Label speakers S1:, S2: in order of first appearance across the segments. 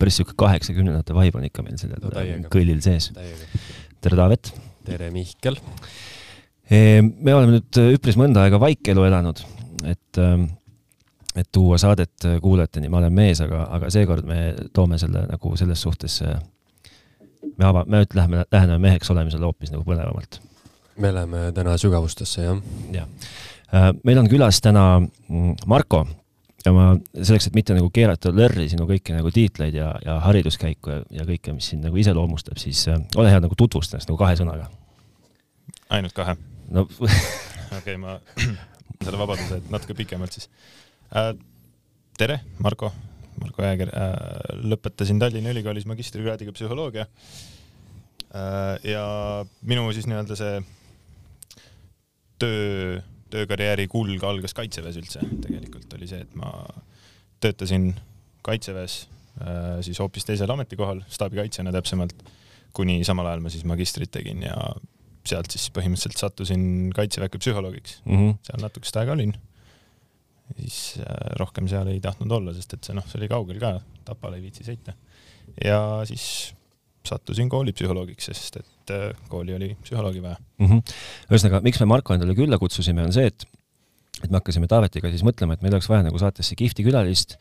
S1: päris sihuke kaheksakümnendate vibe on ikka meil sellel no, kõllil sees. tere, Taavet!
S2: tere, Mihkel!
S1: me oleme nüüd üpris mõnda aega vaikelu elanud, et, ähm, et tuua saadet kuulajateni, ma olen mees, aga, aga seekord me toome selle nagu selles suhtes, me ava-, me nüüd läheme, läheneme meheks olemisele hoopis nagu põnevamalt.
S2: me läheme täna sügavustesse, jah.
S1: jah. Äh, meil on külas täna mm, Marko ja ma selleks, et mitte nagu keerata lörri sinu kõiki nagu tiitleid ja, ja hariduskäiku ja, ja kõike, mis sind nagu iseloomustab, siis äh, ole hea, nagu tutvusta ennast nagu kahe sõnaga.
S3: ainult kahe?
S1: no
S3: okei okay,, ma selle vabaduse, natuke pikemalt siis äh,. tere, Marko, Marko Jääger äh,. lõpetasin Tallinna Ülikoolis magistrikraadiga psühholoogia äh,. ja minu siis nii-öelda see töö töökarjääri kulg algas Kaitseväes üldse, tegelikult oli see, et ma töötasin Kaitseväes äh, siis hoopis teisel ametikohal, staabikaitsjana täpsemalt, kuni samal ajal ma siis magistrit tegin ja sealt siis põhimõtteliselt sattusin Kaitseväkke psühholoogiks mm. -hmm. seal natukest aega olin. siis äh, rohkem seal ei tahtnud olla, sest et see noh, see oli kaugel ka, Tapale ei viitsi sõita. ja siis sattusin koolipsühholoogiks, sest et äh, kooli oli psühholoogi vaja
S1: mm. -hmm. ühesõnaga, miks me Marko endale külla kutsusime, on see, et et me hakkasime Taavetiga siis mõtlema, et meil oleks vaja nagu saatesse kihvti külalist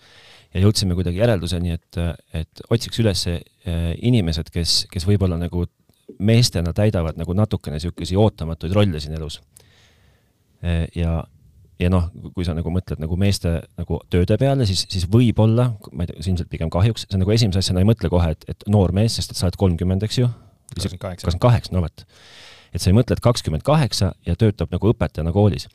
S1: ja jõudsime kuidagi järelduseni, et, et otsiks üles äh, inimesed, kes, kes võib-olla nagu meestena täidavad nagu natukene niisuguseid ootamatuid rolle siin elus. Äh, ja, ja noh, kui sa nagu mõtled nagu meeste nagu tööde peale, siis, siis võib-olla, ma ei tea, ilmselt pigem kahjuks, sa nagu esimese asjana ei mõtle kohe, et, et noor mees, sest et sa oled kolmkümmend, eks ju. Kakskümmend kaheksa, no vot. et sa ei mõtle, et kakskümmend kaheksa ja töötab nagu õpetajana koolis.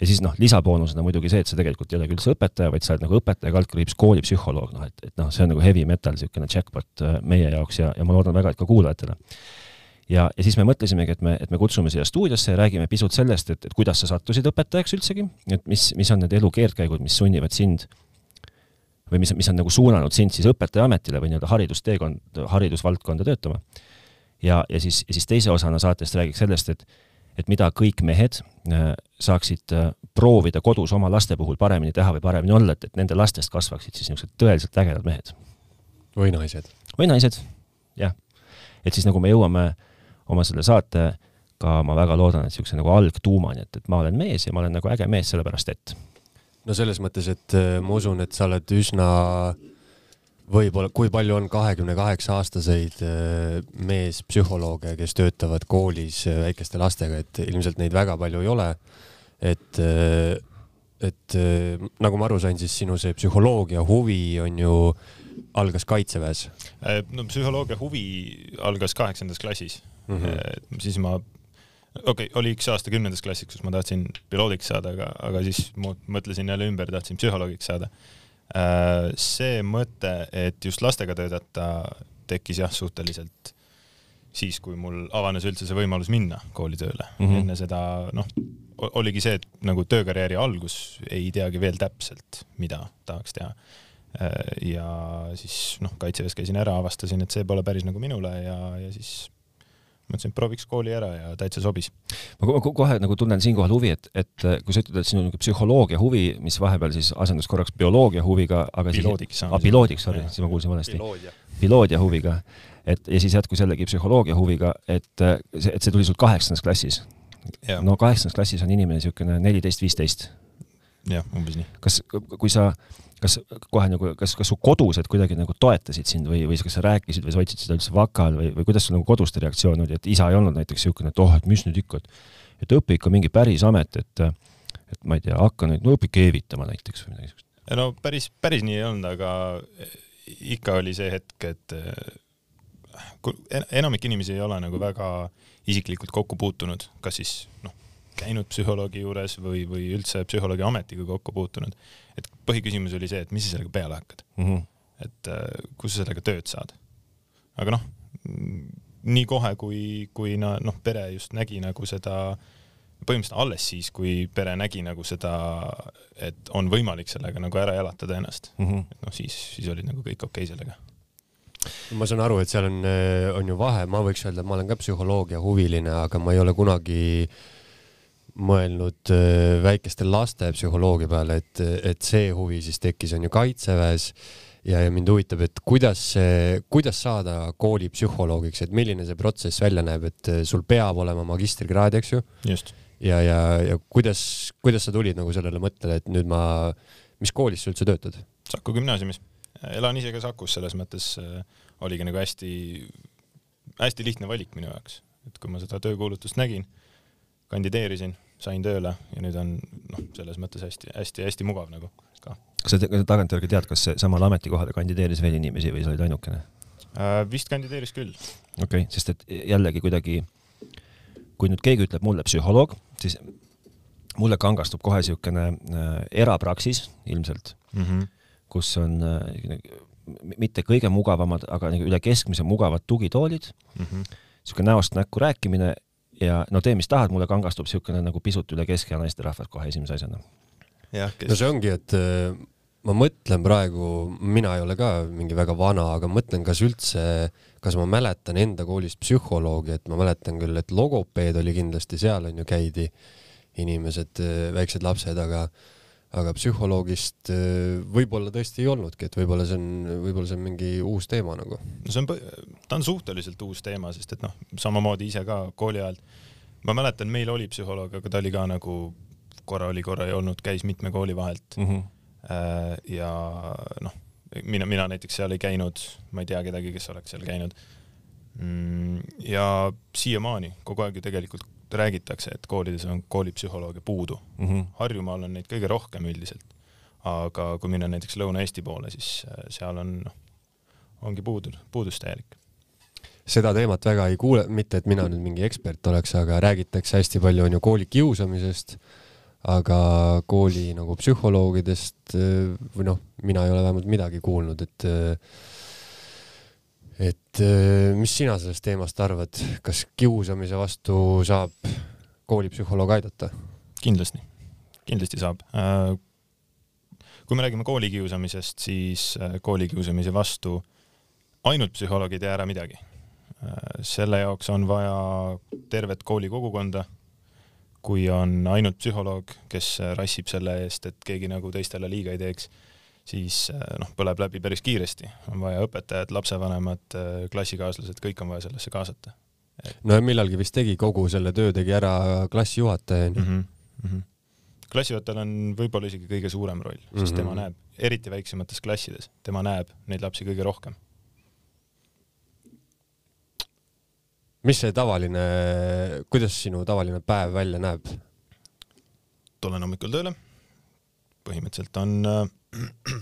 S1: ja siis noh, lisaboonusena muidugi see, et sa tegelikult ei olegi üldse õpetaja, vaid sa oled nagu õpetaja, kaldkriips koolipsühholoog, noh et, et noh, see on nagu heavy metal, niisugune jackpot äh, meie jaoks ja, ja ma loodan väga, et ka kuulajatele ja, ja siis me mõtlesimegi, et me, et me kutsume siia stuudiosse ja räägime pisut sellest, et, et kuidas sa sattusid õpetajaks üldsegi, et mis, mis on need elu keerdkäigud, mis sunnivad sind või mis, mis on nagu suunanud sind siis õpetajaametile või nii-öelda haridusteekond, haridusvaldkonda töötama. Ja, ja siis, ja siis teise osana saatest räägiks sellest, et, et mida kõik mehed äh, saaksid äh, proovida kodus oma laste puhul paremini teha või paremini olla, et, et nende lastest kasvaksid siis niisugused tõeliselt ägedad mehed.
S2: või naised.
S1: või naised, jah. et siis nagu me jõuame äh, oma selle saate ka ma väga loodan, et niisuguse nagu algtuumani, et, et ma olen mees ja ma olen nagu äge mees, sellepärast et.
S2: no selles mõttes, et äh, ma usun, et sa oled üsna võib-olla, kui palju on kahekümne kaheksa aastaseid äh, meespsühholooge, kes töötavad koolis äh, väikeste lastega, et ilmselt neid väga palju ei ole. et, et nagu ma aru sain, siis sinu see psühholoogia huvi on ju algas kaitseväes?
S3: no psühholoogia huvi algas kaheksandas klassis mm. -hmm. siis ma, okei okay,, oli üks aasta kümnendas klassis, kus ma tahtsin piloodiks saada, aga, aga siis mõtlesin jälle ümber, tahtsin psühholoogiks saada. Äh, see mõte, et just lastega töötada, tekkis jah, suhteliselt siis, kui mul avanes üldse see võimalus minna koolitööle mm. -hmm. enne seda, noh, oligi see, et nagu töökarjääri algus ei teagi veel täpselt, mida tahaks teha. Äh, ja siis noh, kaitseväes käisin ära, avastasin, et see pole päris nagu minule ja, ja siis mõtlesin, et prooviks kooli ära ja täitsa sobis.
S1: ma kohe nagu tunnen siinkohal huvi, et, et kui sa ütled, et sinu niisugune psühholoogia huvi, mis vahepeal siis asendus korraks bioloogia huviga, aga
S3: piloodiks
S1: siis, ah, piloodiks, sorry, siis ma kuulsin valesti. piloodia huviga, et ja siis jätkus jällegi psühholoogia huviga, et see, et see tuli sul kaheksandas klassis. no kaheksandas klassis on inimene niisugune neliteist, viisteist.
S3: Jah, umbes nii.
S1: kas, kui sa kas kohe nagu, kas, kas su kodused kuidagi nagu toetasid sind või, või kas sa rääkisid või sa hoidsid seda üldse vakal või, või kuidas sul nagu koduste reaktsioon oli, et isa ei olnud näiteks niisugune, et oh, et mis nüüd ikka, et et õpi ikka mingi päris amet, et et ma ei tea, hakka nüüd, no õpi keevitama näiteks või midagi
S3: niisugust. no päris, päris nii ei olnud, aga ikka oli see hetk, et enamik inimesi ei ole nagu väga isiklikult kokku puutunud, kas siis noh, käinud psühholoogi juures või, või üldse psühholoogi ametiga kokku puutunud. et põhiküsimus oli see, et mis sa sellega peale hakkad mm. -hmm. et äh, kus sa sellega tööd saad. aga noh, nii kohe, kui, kui noh, pere just nägi nagu seda, põhimõtteliselt alles siis, kui pere nägi nagu seda, et on võimalik sellega nagu ära elatada ennast mm, -hmm. et noh, siis, siis olid nagu kõik okei okay sellega
S2: ma saan aru, et seal on, on ju vahe, ma võiks öelda, et ma olen ka psühholoogia huviline, aga ma ei ole kunagi äh, mõelnud äh, väikeste laste psühholoogia peale, et, et see huvi siis tekkis, on ju Kaitseväes ja, ja mind huvitab, et kuidas see, kuidas saada koolipsühholoogiks, et milline see protsess välja näeb, et sul peab olema magistrikraad, eks ju? ja, ja, ja kuidas, kuidas sa tulid nagu sellele mõttele, et nüüd ma, mis koolis sa üldse töötad?
S3: Saku gümnaasiumis. elan ise ka Sakus, selles mõttes äh, oligi nagu hästi, hästi lihtne valik minu jaoks, et kui ma seda töökuulutust nägin, kandideerisin, sain tööle ja nüüd on noh, selles mõttes hästi-hästi-hästi mugav nagu ka.
S1: kas sa tagantjärgi tead, kas samale ametikohale kandideeris veel inimesi või sa olid ainukene
S3: äh,? vist kandideeris küll.
S1: okei okay,, sest et jällegi kuidagi, kui nüüd keegi ütleb mulle psühholoog, siis mulle kangastub kohe niisugune äh, erapraksis ilmselt mm, -hmm. kus on äh, mitte kõige mugavamad, aga nagu üle keskmise mugavad tugitoolid mm -hmm., niisugune näost näkku rääkimine ja no tee, mis tahad, mulle kangastub niisugune nagu pisut üle keskea naisterahvas kohe esimese asjana.
S2: Kes... no see ongi, et äh, ma mõtlen praegu, mina ei ole ka mingi väga vana, aga mõtlen, kas üldse, kas ma mäletan enda koolist psühholoogi, et ma mäletan küll, et logopeed oli kindlasti seal on ju käidi inimesed, äh, väiksed lapsed, aga aga psühholoogist äh, võib-olla tõesti ei olnudki, et võib-olla see on, võib-olla see on mingi uus teema nagu.
S3: no see on, ta on suhteliselt uus teema, sest et noh, samamoodi ise ka kooli ajal, ma mäletan, meil oli psühholoog, aga ta oli ka nagu korra oli, korra ei olnud, käis mitme kooli vahelt mm. -hmm. ja noh, mina, mina näiteks seal ei käinud, ma ei tea kedagi, kes oleks seal käinud. Mm, ja siiamaani kogu aeg ju tegelikult räägitakse, et koolides on koolipsühholooge puudu mm. -hmm. Harjumaal on neid kõige rohkem üldiselt. aga kui minna näiteks Lõuna-Eesti poole, siis äh, seal on, noh, ongi puudu, puudus täielik.
S2: seda teemat väga ei kuule, mitte et mina nüüd mingi ekspert oleks, aga räägitakse hästi palju on ju koolikiusamisest, aga kooli nagu psühholoogidest äh, või noh, mina ei ole vähemalt midagi kuulnud, et äh, et äh, mis sina sellest teemast arvad, kas kiusamise vastu saab koolipsühholoog aidata?
S3: kindlasti, kindlasti saab. Äh, kui me räägime koolikiusamisest, siis äh, koolikiusamise vastu ainult psühholoog ei tee ära midagi. selle jaoks on vaja tervet kooli kogukonda. kui on ainult psühholoog, kes rassib selle eest, et keegi nagu teistele liiga ei teeks siis äh, noh, põleb läbi päris kiiresti, on vaja õpetajad, lapsevanemad, äh, klassikaaslased, kõik on vaja sellesse kaasata
S2: et.... no ja millalgi vist tegi kogu selle töö tegi ära klassijuhataja onju mm
S3: -hmm.. klassijuhatajal on võib-olla isegi kõige suurem roll, sest mm -hmm. tema näeb, eriti väiksemates klassides, tema näeb neid lapsi kõige rohkem.
S2: mis see tavaline, kuidas sinu tavaline päev välja näeb?
S3: tulen hommikul tööle. Põhimõtteliselt on äh,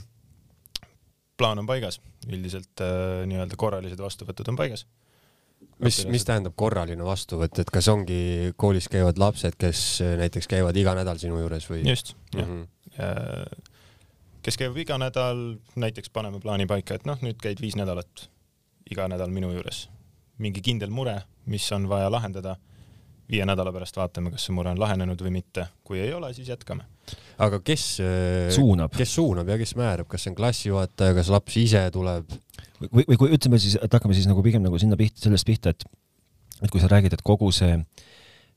S3: plaan on paigas, üldiselt äh, nii-öelda korralised vastuvõtud on paigas.
S2: mis, mis tähendab korraline vastuvõtt, et kas ongi koolis käivad lapsed, kes äh, näiteks käivad iga nädal sinu juures või?
S3: just, jah mm. -hmm. kes käivad iga nädal, näiteks paneme plaani paika, et noh, nüüd käid viis nädalat iga nädal minu juures. mingi kindel mure, mis on vaja lahendada viie nädala pärast vaatame, kas see mure on lahenenud või mitte. kui ei ole, siis jätkame.
S2: aga kes
S1: äh, suunab,
S2: kes suunab ja kes määrab, kas see on klassijuhataja, kas laps ise tuleb?
S1: või, või kui ütleme siis, et hakkame siis nagu pigem nagu sinna pihta, sellest pihta, et et kui sa räägid, et kogu see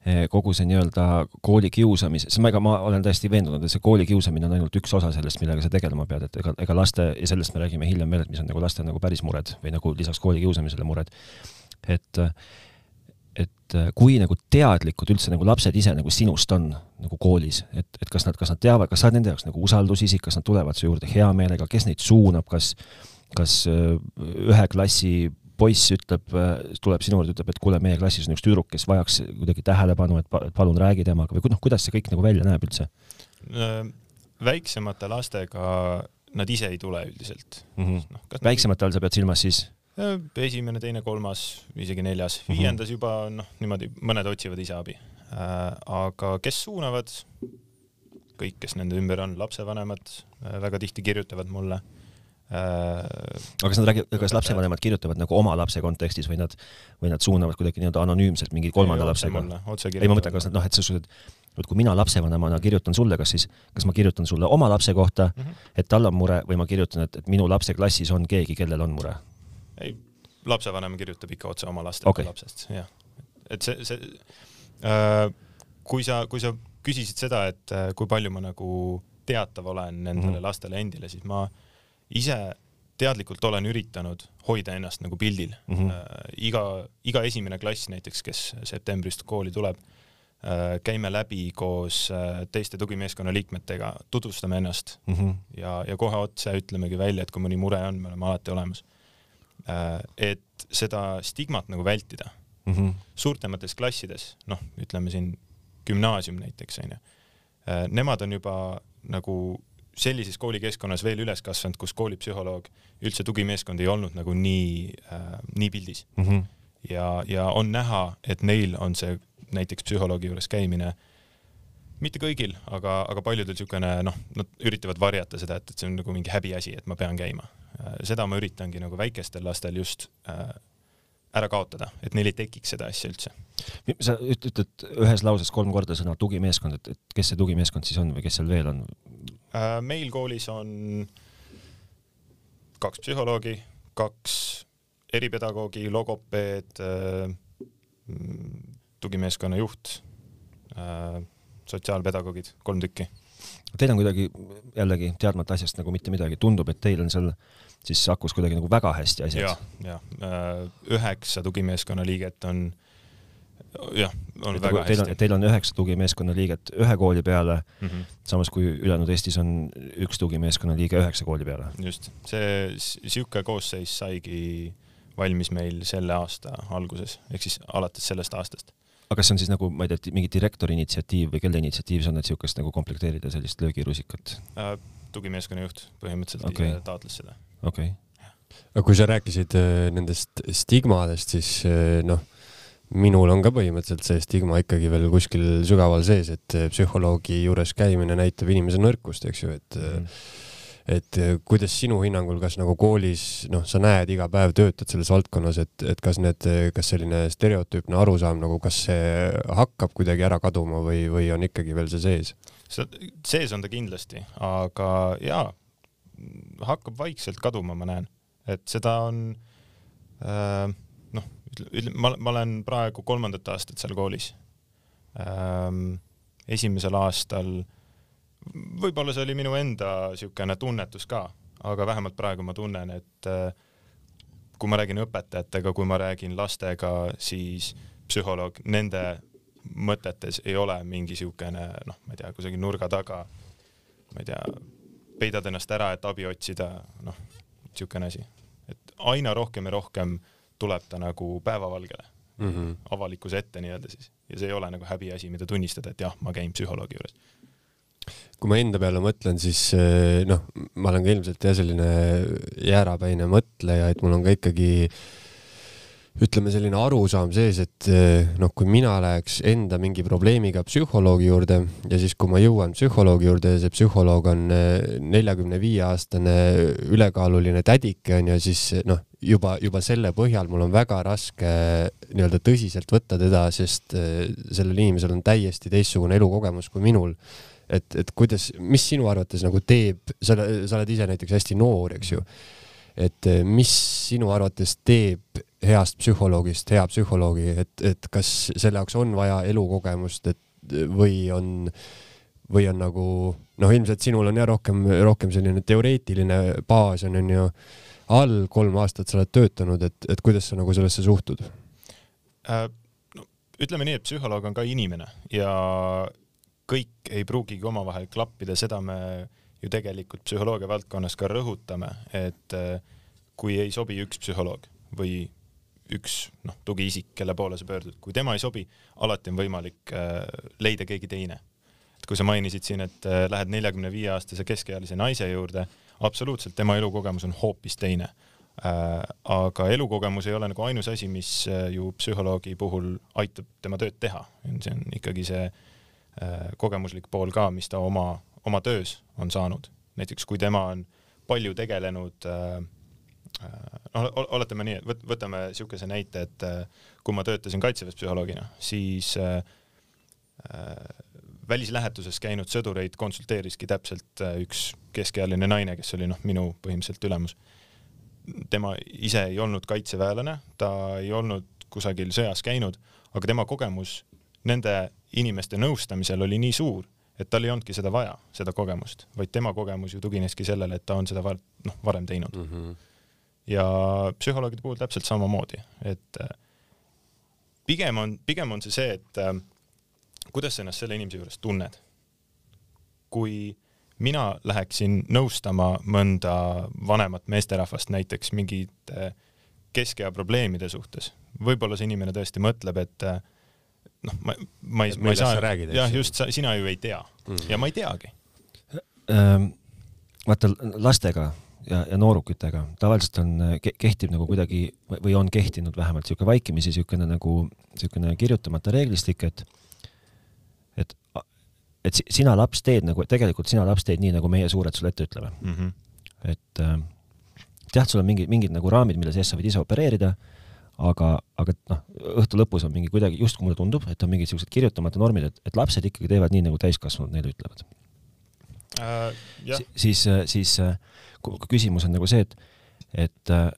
S1: eh, kogu see nii-öelda kooli kiusamise, siis ma, ega ma olen täiesti veendunud, et see kooli kiusamine on ainult üks osa sellest, millega sa tegelema pead, et ega, ega laste, ja sellest me räägime hiljem veel, et mis on nagu laste nagu päris mured või nagu lisaks kooli kiusamisele mured. et et äh, kui nagu teadlikud üldse nagu lapsed ise nagu sinust on nagu koolis, et, et kas nad, kas nad teavad, kas sa oled nende jaoks nagu usaldusisik, kas nad tulevad su juurde hea meelega, kes neid suunab, kas, kas äh, ühe klassi poiss ütleb, äh, tuleb sinu juurde, ütleb, et kuule, meie klassis on üks tüdruk, kes vajaks kuidagi tähelepanu, et palun räägi temaga või noh, kuidas see kõik nagu välja näeb üldse?
S3: väiksemate lastega nad ise ei tule üldiselt
S1: mm. -hmm. No, väiksemate all sa pead silmas siis?
S3: Esimene, teine, kolmas, isegi neljas, mhm. viiendas mm -hmm. juba noh, niimoodi mõned otsivad ise abi äh,. aga kes suunavad? kõik, kes nende ümber on, lapsevanemad äh, väga tihti kirjutavad mulle
S1: äh,. aga kas nad räägivad, kas lapsevanemad kirjutavad nagu oma lapse kontekstis või nad, või nad suunavad kuidagi nii-öelda anonüümselt mingi kolmanda lapsega? ei, ma mõtlen, kas nad noh, et sa ütled, et kui mina lapsevanemana kirjutan sulle, kas siis, kas ma kirjutan sulle oma lapse kohta mm, -hmm. et tal on mure või ma kirjutan, et, et minu lapse klassis on keegi, kellel on mure?
S3: Ei, lapsevanem kirjutab ikka otse oma lastele okay. lapsest, jah. et see, see äh,, kui sa, kui sa küsisid seda, et äh, kui palju ma nagu teatav olen nendele mm -hmm. lastele endile, siis ma ise teadlikult olen üritanud hoida ennast nagu pildil mm. -hmm. iga, iga esimene klass näiteks, kes septembrist kooli tuleb, käime läbi koos teiste tugimeeskonna liikmetega, tutvustame ennast
S1: mm -hmm.
S3: ja, ja kohe otse ütlemegi välja, et kui mõni mure on, me oleme alati olemas. Et seda stigmat nagu vältida
S1: mm. -hmm.
S3: suurtemates klassides, noh, ütleme siin gümnaasium näiteks onju, nemad on juba nagu sellises koolikeskkonnas veel üles kasvanud, kus koolipsühholoog, üldse tugimeeskond ei olnud nagu nii äh,, nii pildis
S1: mm. -hmm.
S3: ja, ja on näha, et neil on see näiteks psühholoogi juures käimine mitte kõigil, aga, aga paljudel niisugune noh, nad üritavad varjata seda, et, et see on nagu mingi häbiasi, et ma pean käima. Seda ma üritangi nagu väikestel lastel just äh, ära kaotada, et neil ei tekiks seda asja üldse.
S1: sa ütled ühes lauses kolm korda sõna tugimeeskond, et, et kes see tugimeeskond siis on või kes seal veel on?
S3: Äh, meil koolis on kaks psühholoogi, kaks eripedagoogi, logopeed, äh, tugimeeskonna juht, äh, sotsiaalpedagoogid, kolm tükki.
S1: Teil on kuidagi jällegi teadmata asjast nagu mitte midagi, tundub, et teil on seal siis akus kuidagi nagu väga hästi asjad.
S3: ja, ja üheksa tugimeeskonna liiget on jah, on et, väga
S1: teil
S3: hästi.
S1: teil on üheksa tugimeeskonna liiget ühe kooli peale
S3: mm, -hmm.
S1: samas kui ülejäänud Eestis on üks tugimeeskonna liige üheksa kooli peale.
S3: just, see sihuke koosseis saigi valmis meil selle aasta alguses, ehk siis alates sellest aastast.
S1: aga kas see on siis nagu, ma ei tea, mingi direktori initsiatiiv või kelle initsiatiiv see on, et niisugust nagu komplekteerida sellist löögirusikat
S3: äh,? tugimeeskonna juht põhimõtteliselt okay. taotles seda.
S1: Okei okay.
S2: aga kui sa rääkisid äh, nendest stigmadest, siis äh, noh minul on ka põhimõtteliselt see stigma ikkagi veel kuskil sügaval sees, et äh, psühholoogi juures käimine näitab inimese nõrkust, eks ju, et mm. et kuidas sinu hinnangul, kas nagu koolis, noh, sa näed iga päev, töötad selles valdkonnas, et, et kas need, kas selline stereotüüpne arusaam nagu, kas see hakkab kuidagi ära kaduma või, või on ikkagi veel see sees?
S3: sees on ta kindlasti, aga jaa, hakkab vaikselt kaduma, ma näen, et seda on äh, ütleme, ma, ma olen praegu kolmandat aastat seal koolis ähm,. esimesel aastal, võib-olla see oli minu enda niisugune tunnetus ka, aga vähemalt praegu ma tunnen, et äh, kui ma räägin õpetajatega, kui ma räägin lastega, siis psühholoog, nende mõtetes ei ole mingi niisugune noh, ma ei tea, kusagil nurga taga, ma ei tea, peidad ennast ära, et abi otsida, noh, niisugune asi. et aina rohkem ja rohkem tuleb ta nagu päevavalgele
S2: mm -hmm.
S3: avalikkuse ette nii-öelda siis ja see ei ole nagu häbiasi, mida tunnistada, et jah, ma käin psühholoogi juures.
S2: kui ma enda peale mõtlen, siis eh, noh, ma olen ka ilmselt jah, selline jäärapäine mõtleja, et mul on ka ikkagi äh, ütleme, selline arusaam sees, et eh, noh, kui mina läheks enda mingi probleemiga psühholoogi juurde ja siis, kui ma jõuan psühholoogi juurde ja see psühholoog on eh, neljakümne viie aastane ülekaaluline tädike onju, siis noh, juba, juba selle põhjal mul on väga raske nii-öelda tõsiselt võtta teda, sest eh, sellel inimesel on täiesti teistsugune elukogemus kui minul. Et, et kuidas, mis sinu arvates nagu teeb, sa, sa oled ise näiteks hästi noor, eks ju. Et eh, mis sinu arvates teeb heast psühholoogist hea psühholoogi, et, et kas selle jaoks on vaja elukogemust, et või on, või on nagu noh, ilmselt sinul on jah rohkem, rohkem selline teoreetiline baas on, on ju all, kolm aastat sa oled töötanud, et, et kuidas sa nagu sellesse suhtud
S3: äh,? no ütleme nii, et psühholoog on ka inimene ja kõik ei pruugigi omavahel klappida, seda me ju tegelikult psühholoogia valdkonnas ka rõhutame, et äh, kui ei sobi üks psühholoog või üks noh, tugiisik, kelle poole sa pöördud, kui tema ei sobi, alati on võimalik äh, leida keegi teine. et kui sa mainisid siin, et äh, lähed neljakümne viie aastase keskealise naise juurde, absoluutselt, tema elukogemus on hoopis teine äh,. aga elukogemus ei ole nagu ainus asi, mis ju psühholoogi puhul aitab tema tööd teha, see on ikkagi see kogemuslik pool ka, mis ta oma oma töös on saanud. näiteks kui tema on palju tegelenud äh, oletame nii, et võtame niisuguse näite, et äh, kui ma töötasin kaitseväes psühholoogina, siis äh, välislähetuses käinud sõdureid konsulteeriski täpselt üks keskealine naine, kes oli noh, minu põhimõtteliselt ülemus. tema ise ei olnud kaitseväelane, ta ei olnud kusagil sõjas käinud, aga tema kogemus nende inimeste nõustamisel oli nii suur, et tal ei olnudki seda vaja, seda kogemust, vaid tema kogemus ju tugineski sellele, et ta on seda var, noh, varem teinud
S2: mm. -hmm
S3: ja psühholoogide puhul täpselt samamoodi, et äh, pigem on, pigem on see see, et äh, kuidas sa ennast selle inimese juures tunned. kui mina läheksin nõustama mõnda vanemat meesterahvast näiteks mingite keskea probleemide suhtes, võib-olla see inimene tõesti mõtleb, et äh, noh, ma, ma ei, ma ei saa, jah, just sa, sina ju ei tea mm. ja ma ei teagi
S1: ähm,. vaata lastega ja, ja noorukitega tavaliselt on, kehtib nagu kuidagi või on kehtinud vähemalt niisugune vaikimisi niisugune nagu niisugune kirjutamata reeglistik, et et, et sina laps teed nagu, tegelikult sina laps teed nii, nagu meie suured sulle ette ütleme mm. -hmm. et äh, jah, sul on mingid, mingid nagu raamid, mille sees sa võid ise opereerida, aga, aga noh, õhtu lõpus on mingi kuidagi, justkui mulle tundub, et on mingid niisugused kirjutamata normid, et, et lapsed ikkagi teevad nii, nagu täiskasvanud neile ütlevad
S3: äh,. Si
S1: siis, siis äh, küsimus on nagu see, et, et äh,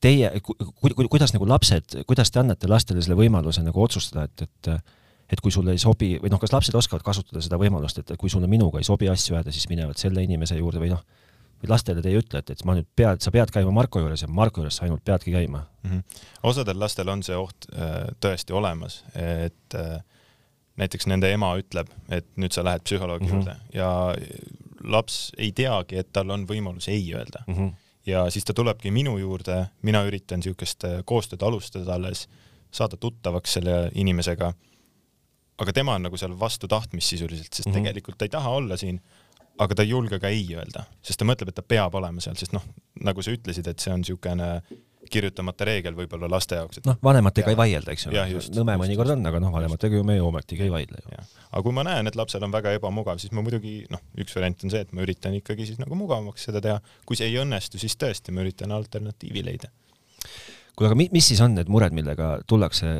S1: teie ku,, ku, kuidas nagu lapsed, kuidas te annate lastele selle võimaluse nagu otsustada, et, et et kui sulle ei sobi või noh, kas lapsed oskavad kasutada seda võimalust, et kui sulle minuga ei sobi asju ajada, siis minevad selle inimese juurde või noh, või lastele te ei ütle, et, et ma nüüd pead, sa pead käima Marko juures ja Marko juures sa ainult peadki käima
S3: mm. -hmm. osadel lastel on see oht äh, tõesti olemas, et äh, näiteks nende ema ütleb, et nüüd sa lähed psühholoogi mm -hmm. juurde ja laps ei teagi, et tal on võimalus ei öelda mm. -hmm. ja siis ta tulebki minu juurde, mina üritan niisugust äh, koostööd alustada alles, saada tuttavaks selle inimesega. aga tema on nagu seal vastu tahtmist sisuliselt, sest mm -hmm. tegelikult ta ei taha olla siin, aga ta ei julge ka ei öelda, sest ta mõtleb, et ta peab olema seal, sest noh, nagu sa ütlesid, et see on niisugune kirjutamata reegel võib-olla laste jaoks,
S1: et noh, vanematega ja, ei vaielda, eks ju. nõme mõnikord on, aga noh, vanematega ju me ju ometigi ei vaidle ju.
S3: aga kui ma näen, et lapsel on väga ebamugav, siis ma muidugi noh, üks variant on see, et ma üritan ikkagi siis nagu mugavamaks seda teha. kui see ei õnnestu, siis tõesti ma üritan alternatiivi leida.
S1: kuule, aga mis siis on need mured, millega tullakse,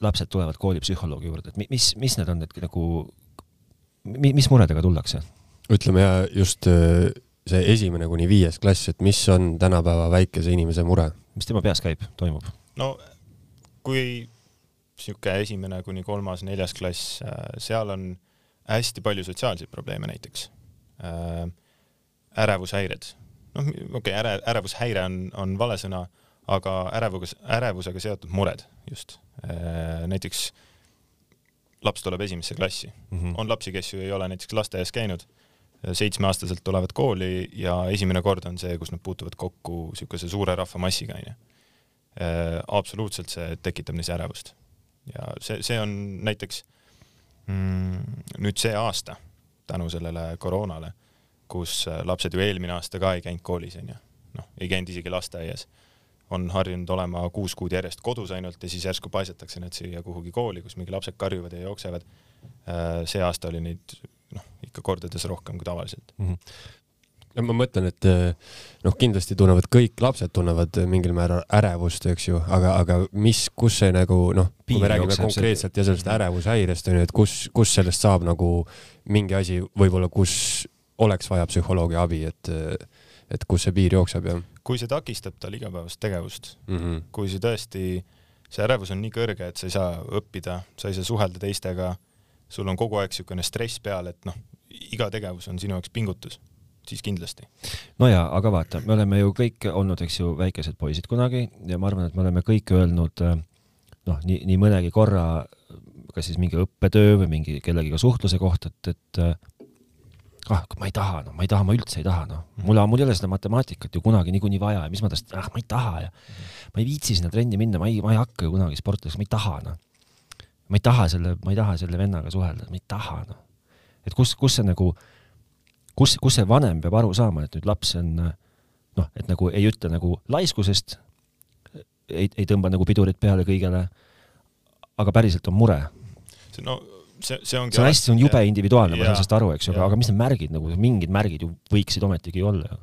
S1: lapsed tulevad koolipsühholoogi juurde, et mis, mis need on need nagu, mis muredega tullakse?
S2: ütleme ja just äh, see esimene kuni viies klass, et mis on tänapäeva väikese inimese mure?
S1: mis tema peas käib, toimub?
S3: no kui niisugune esimene kuni kolmas, neljas klass, äh, seal on hästi palju sotsiaalseid probleeme näiteks äh,. ärevushäired, noh, okei okay,, äre, ärevushäire on, on vale sõna, aga ärevus, ärevusega seotud mured just äh,. näiteks laps tuleb esimesse klassi mm, -hmm. on lapsi, kes ju ei ole näiteks lasteaias käinud seitsmeaastaselt tulevad kooli ja esimene kord on see, kus nad puutuvad kokku niisuguse suure rahvamassiga, onju. Äh, absoluutselt see tekitab neis ärevust. ja see, see on näiteks mm, nüüd see aasta tänu sellele koroonale, kus äh, lapsed ju eelmine aasta ka ei käinud koolis, onju. noh, ei käinud isegi lasteaias. on harjunud olema kuus kuud järjest kodus ainult ja siis järsku paisatakse nad siia kuhugi kooli, kus mingi lapsed karjuvad ja jooksevad. Äh, see aasta oli neid noh, ikka kordades rohkem kui tavaliselt mm. -hmm
S2: no ma mõtlen, et eh, noh, kindlasti tunnevad kõik lapsed tunnevad mingil määral ärevust, eks ju, aga, aga mis, kus see nagu noh, kui me räägime konkreetselt ja sellest ärevushäirest onju, et kus, kus sellest saab nagu mingi asi võib-olla, kus oleks vaja psühholoogi abi, et et kus see piir jookseb ja.
S3: kui see takistab tal igapäevast tegevust mm, -hmm. kui see tõesti, see ärevus on nii kõrge, et sa ei saa õppida, sa ei saa suhelda teistega sul on kogu aeg niisugune stress peal, et noh, iga tegevus on sinu jaoks pingutus, siis kindlasti.
S1: no jaa, aga vaata, me oleme ju kõik olnud, eks ju, väikesed poisid kunagi ja ma arvan, et me oleme kõik öelnud noh, nii, nii mõnegi korra kas siis mingi õppetöö või mingi kellegiga suhtluse kohta, et, et ah, ma ei taha, no ma ei taha, ma üldse ei taha, noh. mul, mul ei ole seda matemaatikat ju kunagi niikuinii vaja ja mis ma tast, ah, ma ei taha ja ma ei viitsi sinna trenni minna, ma ei, ma ei hakka ju kunagi sportlaseks, ma ei taha, noh ma ei taha selle, ma ei taha selle vennaga suhelda, ma ei taha, noh. et kus, kus see nagu, kus, kus see vanem peab aru saama, et nüüd laps on noh, et nagu ei ütle nagu laiskusest, ei, ei tõmba nagu pidurit peale kõigele, aga päriselt on mure.
S3: no see, see ongi
S1: see on hästi, see on jube individuaalne, ma saan sellest aru, eks ju, aga, aga mis need märgid nagu, mingid märgid ju võiksid ometigi olla ju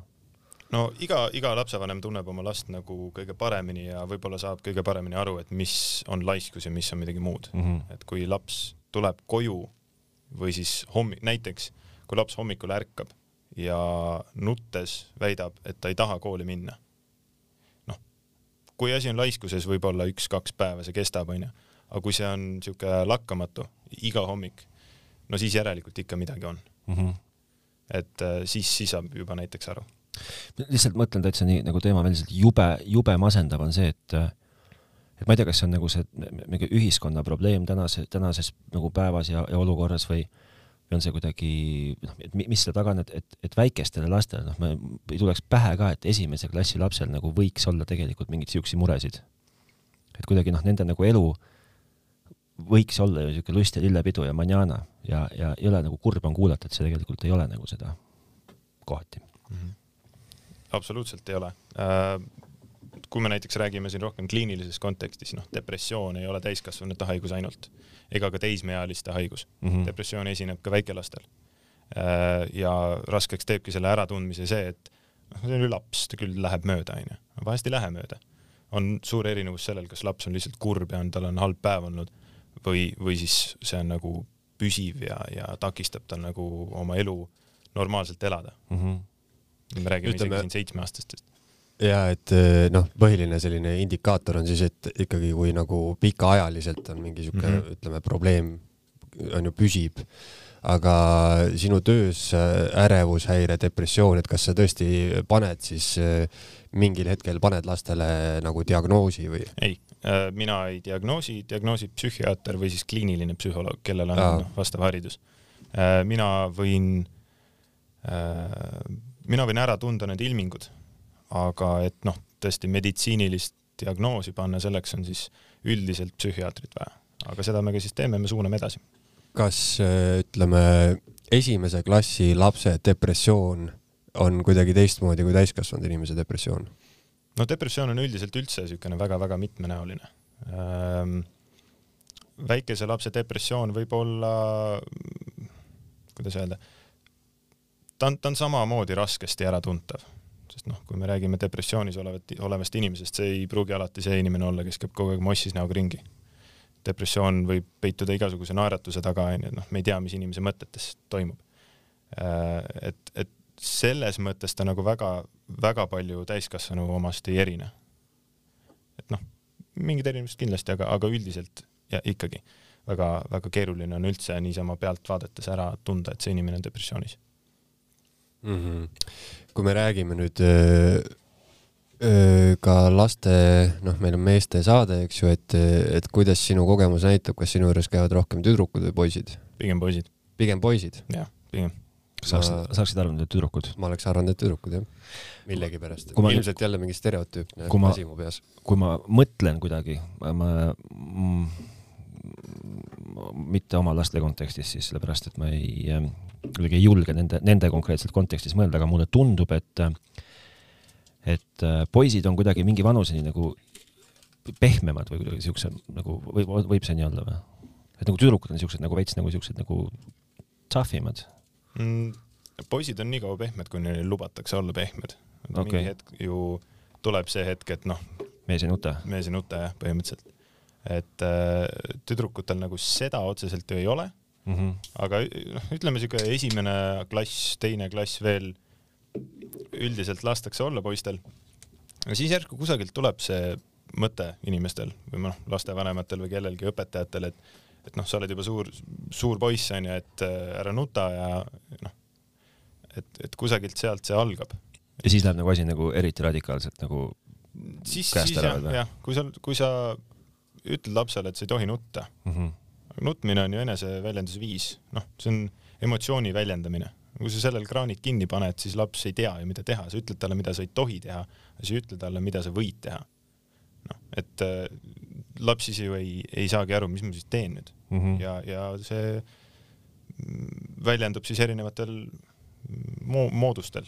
S3: no iga, iga lapsevanem tunneb oma last nagu kõige paremini ja võib-olla saab kõige paremini aru, et mis on laiskus ja mis on midagi muud mm. -hmm. et kui laps tuleb koju või siis hommik, näiteks kui laps hommikul ärkab ja nuttes väidab, et ta ei taha kooli minna. noh, kui asi on laiskuses, võib-olla üks-kaks päeva see kestab, onju, aga kui see on niisugune lakkamatu iga hommik, no siis järelikult ikka midagi on mm. -hmm. et äh, siis, siis saab juba näiteks aru
S1: lihtsalt mõtlen täitsa nii nagu teemaväliselt jube, jube masendav on see, et et ma ei tea, kas see on nagu see mingi ühiskonna probleem tänase, tänases nagu päevas ja, ja olukorras või või on see kuidagi noh, et mis selle taga on, et, et, et väikestele lastele, noh, ma ei tuleks pähe ka, et esimese klassi lapsel nagu võiks olla tegelikult mingeid siukseid muresid. et kuidagi noh, nende nagu elu võiks olla ju niisugune lust ja lillepidu ja manjana ja, ja ei ole nagu kurb on kuulata, et see tegelikult ei ole nagu seda kohati mm. -hmm.
S3: Absoluutselt ei ole äh, kui me näiteks räägime siin rohkem kliinilises kontekstis, noh, depressioon ei ole täiskasvanute haigus ainult ega ka teismeealiste haigus mm. -hmm. depressioon esineb ka väikelastel. Äh, ja raskeks teebki selle äratundmise see, et noh, see on ju laps, ta küll läheb mööda, onju, vahest ei lähe mööda. on suur erinevus sellel, kas laps on lihtsalt kurb ja on, tal on halb päev olnud või, või siis see on nagu püsiv ja, ja takistab tal nagu oma elu normaalselt elada mm. -hmm. Me räägime Ütleme... isegi siin seitsmeaastastest
S2: ja et eh, noh, põhiline selline indikaator on siis, et ikkagi kui nagu pikaajaliselt on mingi sihuke mm -hmm. ütleme probleem on ju püsib, aga sinu töös eh, ärevushäire, depressioon, et kas sa tõesti paned siis eh, mingil hetkel paned lastele nagu diagnoosi või?
S3: ei, mina ei diagnoosi, diagnoosib psühhiaater või siis kliiniline psühholoog, kellel on no, vastav haridus. mina võin, mina võin ära tunda need ilmingud aga et noh, tõesti meditsiinilist diagnoosi panna, selleks on siis üldiselt psühhiaatrit vaja, aga seda me ka siis teeme, me suuname edasi.
S2: kas ütleme, esimese klassi lapse depressioon on kuidagi teistmoodi kui täiskasvanud inimese depressioon?
S3: no depressioon on üldiselt üldse niisugune väga-väga mitmenäoline ähm,. väikese lapse depressioon võib olla, kuidas öelda, ta on, ta on samamoodi raskesti äratuntav sest noh, kui me räägime depressioonis olevat, olevast inimesest, see ei pruugi alati see inimene olla, kes käib kogu aeg mossis näoga ringi. depressioon võib peituda igasuguse naeratuse taga, onju, noh, me ei tea, mis inimese mõtetes toimub. Äh, et, et selles mõttes ta nagu väga-väga palju täiskasvanu omast ei erine. et noh, mingid erinevused kindlasti, aga, aga üldiselt ja ikkagi väga-väga keeruline on üldse niisama pealt vaadates ära tunda, et see inimene on depressioonis
S2: mm. -hmm. kui me räägime nüüd öö, öö, ka laste, noh, meil on meeste saade, eks ju, et, et kuidas sinu kogemus näitab, kas sinu juures käivad rohkem tüdrukud või poisid?
S3: pigem poisid.
S2: pigem poisid?
S3: jah, pigem.
S1: kas sa ma... saaksid arvata, et tüdrukud?
S2: ma oleks arvanud, et tüdrukud, jah. millegipärast. Ma... ilmselt jälle mingi stereotüüpne asi mu peas.
S1: kui ma mõtlen kuidagi, ma, ma mm, mitte oma laste kontekstis siis, sellepärast et ma ei, ähm, kuidagi ei julge nende, nende konkreetselt kontekstis mõelda, aga mulle tundub, et et äh, poisid on kuidagi mingi vanuseni nagu pehmemad või kuidagi siukse nagu võib, võib see nii olla või? et nagu tüdrukud on siuksed nagu veits nagu siuksed nagu tough imad
S3: mm,. poisid on nii kaua pehmed, kuni neile lubatakse olla pehmed okay.. mingi hetk ju tuleb see hetk, et noh.
S1: mees ei nuta.
S3: mees ei nuta jah, põhimõtteliselt et äh, tüdrukutel nagu seda otseselt ju ei ole mm. -hmm. aga noh, ütleme siuke esimene klass, teine klass veel üldiselt lastakse olla poistel. aga siis järsku kusagilt tuleb see mõte inimestel või noh, lastevanematel või kellelgi õpetajatel, et et noh, sa oled juba suur, suur poiss onju, et äh, ära nuta ja noh, et, et kusagilt sealt see algab.
S1: ja siis läheb nagu asi nagu eriti radikaalselt nagu
S3: siis, siis jah, jah, kui sa, kui sa ütled lapsele, et sa ei tohi nutta mm. -hmm. nutmine on ju eneseväljendusviis, noh, see on emotsiooni väljendamine. kui sa sellel kraanid kinni paned, siis laps ei tea ju, mida teha, sa ütled talle, mida sa ei tohi teha, sa ei ütle talle, mida sa võid teha. noh, et äh, laps siis ju ei, ei saagi aru, mis ma siis teen nüüd mm. -hmm. ja, ja see väljendub siis erinevatel mo moodustel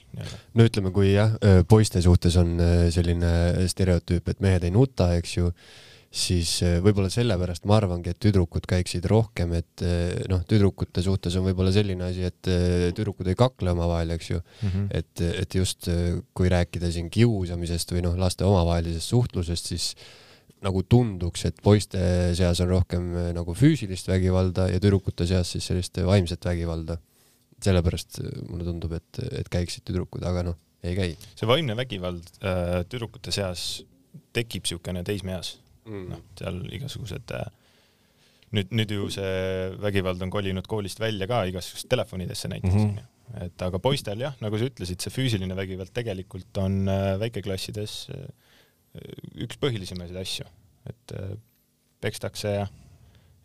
S2: no ütleme, kui jah, poiste suhtes on äh, selline stereotüüp, et mehed ei nuta, eks ju siis eh, võib-olla sellepärast ma arvangi, et tüdrukud käiksid rohkem, et eh, noh, tüdrukute suhtes on võib-olla selline asi, et eh, tüdrukud ei kakle omavahel, eks ju mm. -hmm. et, et just kui rääkida siin kiusamisest või noh, laste omavahelisest suhtlusest, siis nagu tunduks, et poiste seas on rohkem nagu füüsilist vägivalda ja tüdrukute seas siis sellist vaimset vägivalda. sellepärast mulle tundub, et, et käiksid tüdrukud, aga noh, ei käi.
S3: see vaimne vägivald äh, tüdrukute seas tekib niisugune teismeeas mm.. noh, seal igasugused äh, nüüd, nüüd ju see vägivald on kolinud koolist välja ka igasugust telefonidesse näiteks onju. Mm -hmm. et aga poistel jah, nagu sa ütlesid, see füüsiline vägivald tegelikult on äh, väikeklassides äh, üks põhilisemaid asju, et pekstakse ja,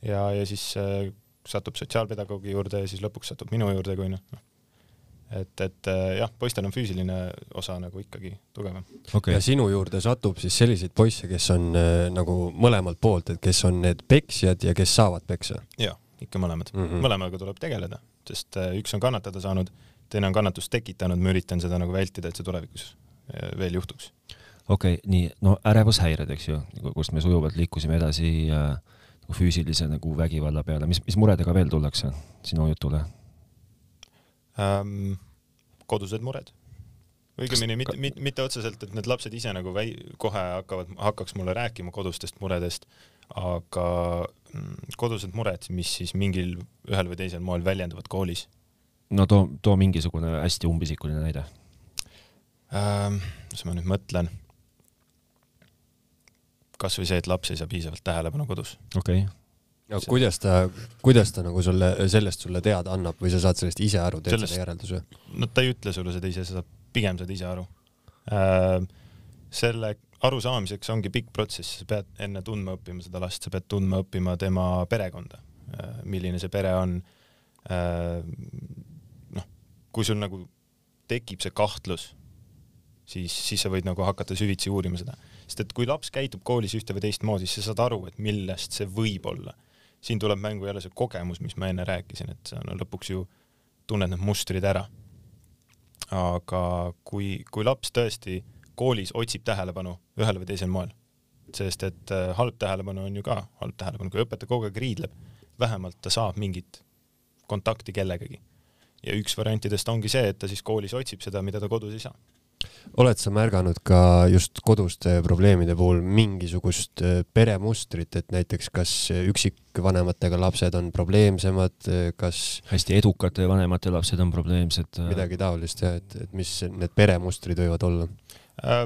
S3: ja, ja siis satub sotsiaalpedagoogi juurde ja siis lõpuks satub minu juurde, kui noh, et, et jah, poistel on füüsiline osa nagu ikkagi tugevam
S2: okay.. ja sinu juurde satub siis selliseid poisse, kes on äh, nagu mõlemalt poolt, et kes on need peksjad ja kes saavad peksa?
S3: jaa, ikka mõlemad mm. -hmm. mõlemaga tuleb tegeleda, sest äh, üks on kannatada saanud, teine on kannatust tekitanud, ma üritan seda nagu vältida, et see tulevikus äh, veel juhtuks.
S1: okei okay,, nii, no ärevushäired, eks ju, kust me sujuvalt liikusime edasi äh, nagu füüsilise nagu vägivalla peale, mis, mis muredega veel tullakse sinu jutule
S3: ähm,? kodused mured. õigemini mitte, mitte, mitte otseselt, et need lapsed ise nagu väi-, kohe hakkavad, hakkaks mulle rääkima kodustest muredest, aga mm, kodused mured, mis siis mingil, ühel või teisel moel väljenduvad koolis.
S1: no too, too mingisugune hästi umbisikuline näide
S3: ähm,. mis ma nüüd mõtlen kasvõi see, et laps ei saa piisavalt tähelepanu kodus.
S1: okei okay
S2: no kuidas ta, kuidas ta nagu sulle, sellest sulle teada annab või sa saad sellest ise aru, teed sellest, selle järelduse?
S3: no ta ei ütle sulle seda ise, sa saad, pigem saad ise aru äh,. selle arusaamiseks ongi pikk protsess, sa pead enne tundma õppima seda last, sa pead tundma õppima tema perekonda äh,, milline see pere on äh,. noh, kui sul nagu tekib see kahtlus, siis, siis sa võid nagu hakata süvitsi uurima seda, sest et kui laps käitub koolis ühte või teistmoodi, siis sa saad aru, et millest see võib olla siin tuleb mängu jälle see kogemus, mis ma enne rääkisin, et sa no lõpuks ju tunned need mustrid ära. aga kui, kui laps tõesti koolis otsib tähelepanu ühel või teisel moel, sest et äh, halb tähelepanu on ju ka halb tähelepanu, kui õpetaja kogu aeg riidleb, vähemalt ta saab mingit kontakti kellegagi. ja üks variantidest ongi see, et ta siis koolis otsib seda, mida ta kodus ei saa
S2: oled sa märganud ka just koduste probleemide puhul mingisugust äh, peremustrit, et näiteks kas üksikvanematega lapsed on probleemsemad, äh, kas
S1: hästi edukate vanemate lapsed on probleemsed?
S2: Äh? midagi taolist jah, et, et mis need peremustrid võivad olla
S3: äh,?